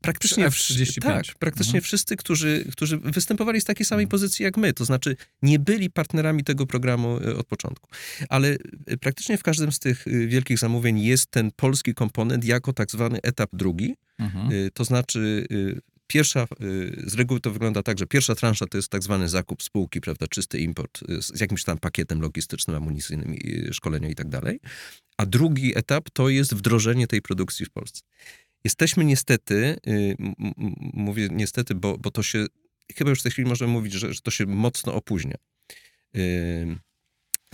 praktycznie, F-35. Tak, praktycznie mhm. wszyscy, którzy, którzy występowali z takiej samej mhm. pozycji jak my, to znaczy nie byli partnerami tego programu e, od początku. Ale e, praktycznie w każdym z tych e, wielkich zamówień jest ten polski komponent jako tak zwany etap drugi, mhm. to znaczy Pierwsza, z reguły to wygląda tak, że pierwsza transza to jest tak zwany zakup spółki, prawda, czysty import z jakimś tam pakietem logistycznym, amunicyjnym, szkolenia i tak dalej. A drugi etap to jest wdrożenie tej produkcji w Polsce. Jesteśmy niestety, y, mówię niestety, bo, bo to się, chyba już w tej chwili możemy mówić, że, że to się mocno opóźnia. Y,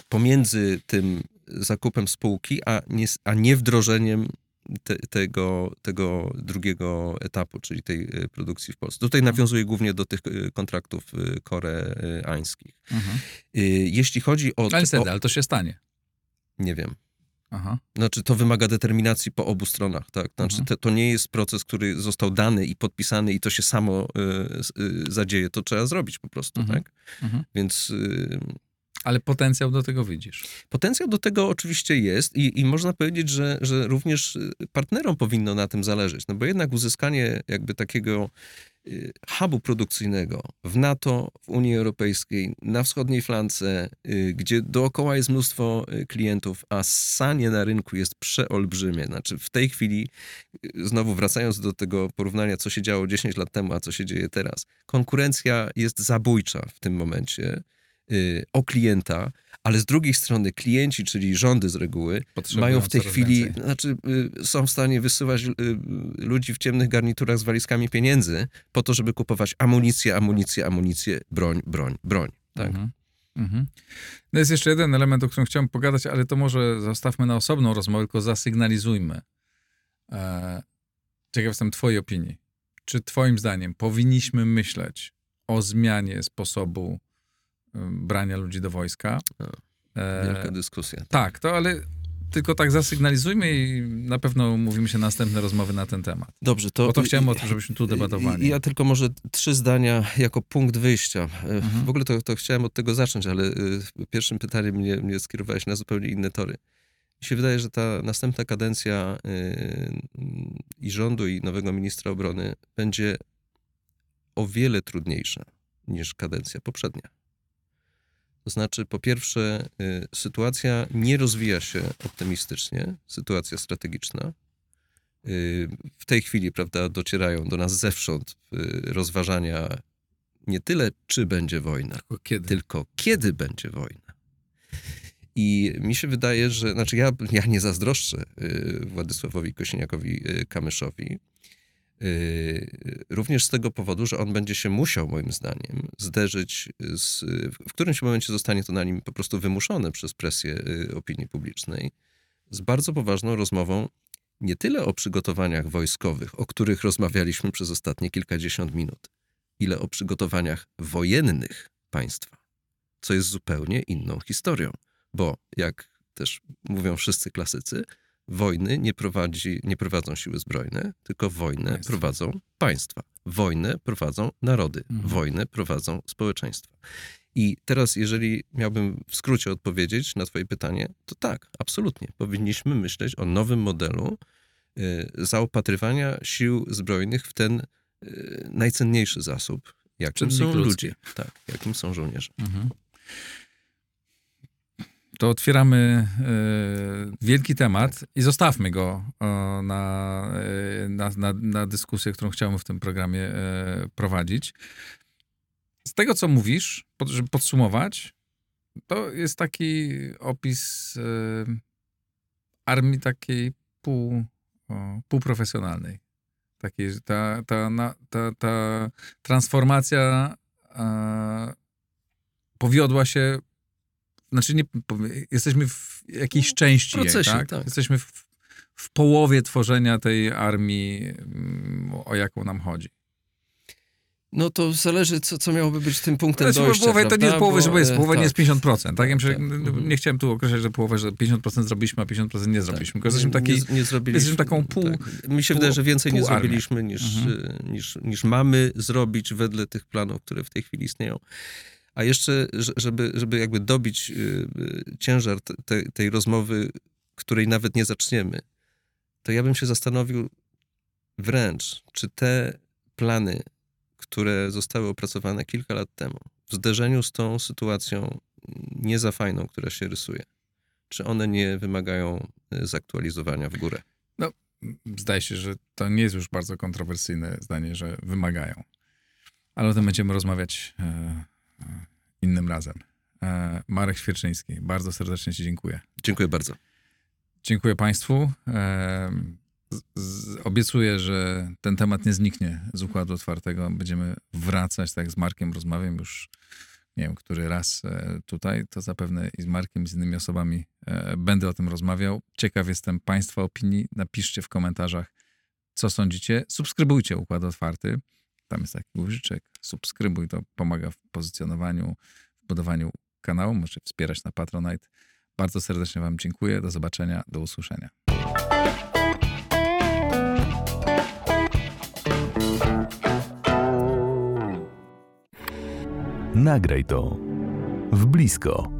pomiędzy tym zakupem spółki, a nie, a te, tego, tego drugiego etapu, czyli tej y, produkcji w Polsce. Tutaj mhm. nawiązuję głównie do tych kontraktów koreańskich. Mhm. Jeśli chodzi o... Ale, o, ale to się stanie. Nie wiem. Aha. Znaczy, to wymaga determinacji po obu stronach, tak? Znaczy, to, to nie jest proces, który został dany i podpisany i to się samo y, y, zadzieje. To trzeba zrobić po prostu, mhm. tak? Mhm. Więc... Y, ale potencjał do tego widzisz? Potencjał do tego oczywiście jest i, i można powiedzieć, że, że również partnerom powinno na tym zależeć. No bo jednak uzyskanie jakby takiego Y, hubu produkcyjnego w NATO, w Unii Europejskiej, na wschodniej flance, y, gdzie dookoła jest mnóstwo y, klientów, a sanie na rynku jest przeolbrzymie. Znaczy w tej chwili, znowu wracając do tego porównania, co się działo 10 lat temu, a co się dzieje teraz, konkurencja jest zabójcza w tym momencie o klienta, ale z drugiej strony klienci, czyli rządy z reguły, mają w tej chwili, więcej. znaczy y, są w stanie wysyłać y, ludzi w ciemnych garniturach z walizkami pieniędzy po to, żeby kupować amunicję, amunicję, amunicję, broń, broń, broń. Tak? Mhm. Mhm. No jest jeszcze jeden element, o którym chciałem pogadać, ale to może zostawmy na osobną rozmowę, tylko zasygnalizujmy. E, ciekaw jestem twojej opinii. Czy twoim zdaniem powinniśmy myśleć o zmianie sposobu brania ludzi do wojska. E, wielka dyskusja. Tak. tak, to ale tylko tak zasygnalizujmy i na pewno mówimy się następne rozmowy na ten temat. Dobrze, to... Bo to chciałem o tym, żebyśmy tu debatowali. Ja tylko może trzy zdania jako punkt wyjścia. E, mhm. W ogóle to, to chciałem od tego zacząć, ale e, pierwszym pytaniem mnie, mnie skierowałeś na zupełnie inne tory. Mi się wydaje, że ta następna kadencja i rządu, i nowego ministra obrony będzie o wiele trudniejsza niż kadencja poprzednia. To znaczy, po pierwsze, y, sytuacja nie rozwija się optymistycznie, sytuacja strategiczna. w tej chwili, prawda, docierają do nas zewsząd rozważania nie tyle, czy będzie wojna, tylko kiedy, tylko kiedy będzie wojna. I mi się wydaje, że, znaczy ja, ja nie zazdroszczę Władysławowi Kosiniakowi-Kamyszowi, również z tego powodu, że on będzie się musiał, moim zdaniem, zderzyć z. W którymś momencie zostanie to na nim po prostu wymuszone przez presję opinii publicznej, z bardzo poważną rozmową nie tyle o przygotowaniach wojskowych, o których rozmawialiśmy przez ostatnie kilkadziesiąt minut, ile o przygotowaniach wojennych państwa, co jest zupełnie inną historią. Bo jak też mówią wszyscy klasycy, wojny nie, prowadzi, nie prowadzą siły zbrojne, tylko wojnę państwa. prowadzą państwa. Wojnę prowadzą narody. Mhm. Wojnę prowadzą społeczeństwa. I teraz, jeżeli miałbym w skrócie odpowiedzieć na Twoje pytanie, to tak, absolutnie. Powinniśmy myśleć o nowym modelu y, zaopatrywania sił zbrojnych w ten y, najcenniejszy zasób, jakim są ludzie, tak, jakim są żołnierze. Mhm. To otwieramy y, wielki temat i zostawmy go y, na, na, na, na, dyskusję, którą chciałbym w tym programie prowadzić. Z tego, co mówisz, pod, żeby podsumować, to jest taki opis armii takiej pół, o, półprofesjonalnej. Ta, ta, na, ta, ta transformacja powiodła się znaczy nie, jesteśmy w jakiejś no, części, procesie, jej, tak? tak? Jesteśmy w, w połowie tworzenia tej armii, mm, o jaką nam chodzi. No to zależy, co, co miałoby być tym punktem znaczy, dojścia, połowa, To nie jest połowa, bo, jest, połowa tak. nie jest 50%. Tak? Ja myślę, tak. Mhm. Nie chciałem tu określać, że połowę, że 50% zrobiliśmy, a 50% nie zrobiliśmy. Tak. Jesteśmy, taki, nie, nie zrobiliśmy, jesteśmy taką pół... Tak. Mi się pół, wydaje, że więcej nie zrobiliśmy niż, mhm. niż, niż mamy zrobić wedle tych planów, które w tej chwili istnieją. A jeszcze, żeby, żeby jakby dobić y, y, ciężar te, tej rozmowy, której nawet nie zaczniemy, to ja bym się zastanowił wręcz, czy te plany, które zostały opracowane kilka lat temu, w zderzeniu z tą sytuacją nie za fajną, która się rysuje, czy one nie wymagają y, zaktualizowania w górę? No, zdaje się, że to nie jest już bardzo kontrowersyjne zdanie, że wymagają. Ale o tym będziemy rozmawiać e, innym razem. E, Marek Świerczyński, bardzo serdecznie Ci dziękuję. Dziękuję bardzo. Dziękuję Państwu. E, obiecuję, że ten temat nie zniknie z układu otwartego. Będziemy wracać, tak z Markiem rozmawiam już, nie wiem, który raz e, tutaj, to zapewne i z Markiem, i z innymi osobami będę o tym rozmawiał. Ciekaw jestem Państwa opinii. Napiszcie w komentarzach, co sądzicie. Subskrybujcie Układ Otwarty. Tam jest taki guziczek, subskrybuj, to pomaga w pozycjonowaniu, w budowaniu kanału. Możecie wspierać na Patronite. Bardzo serdecznie Wam dziękuję. Do zobaczenia, do usłyszenia. Nagraj to w blisko.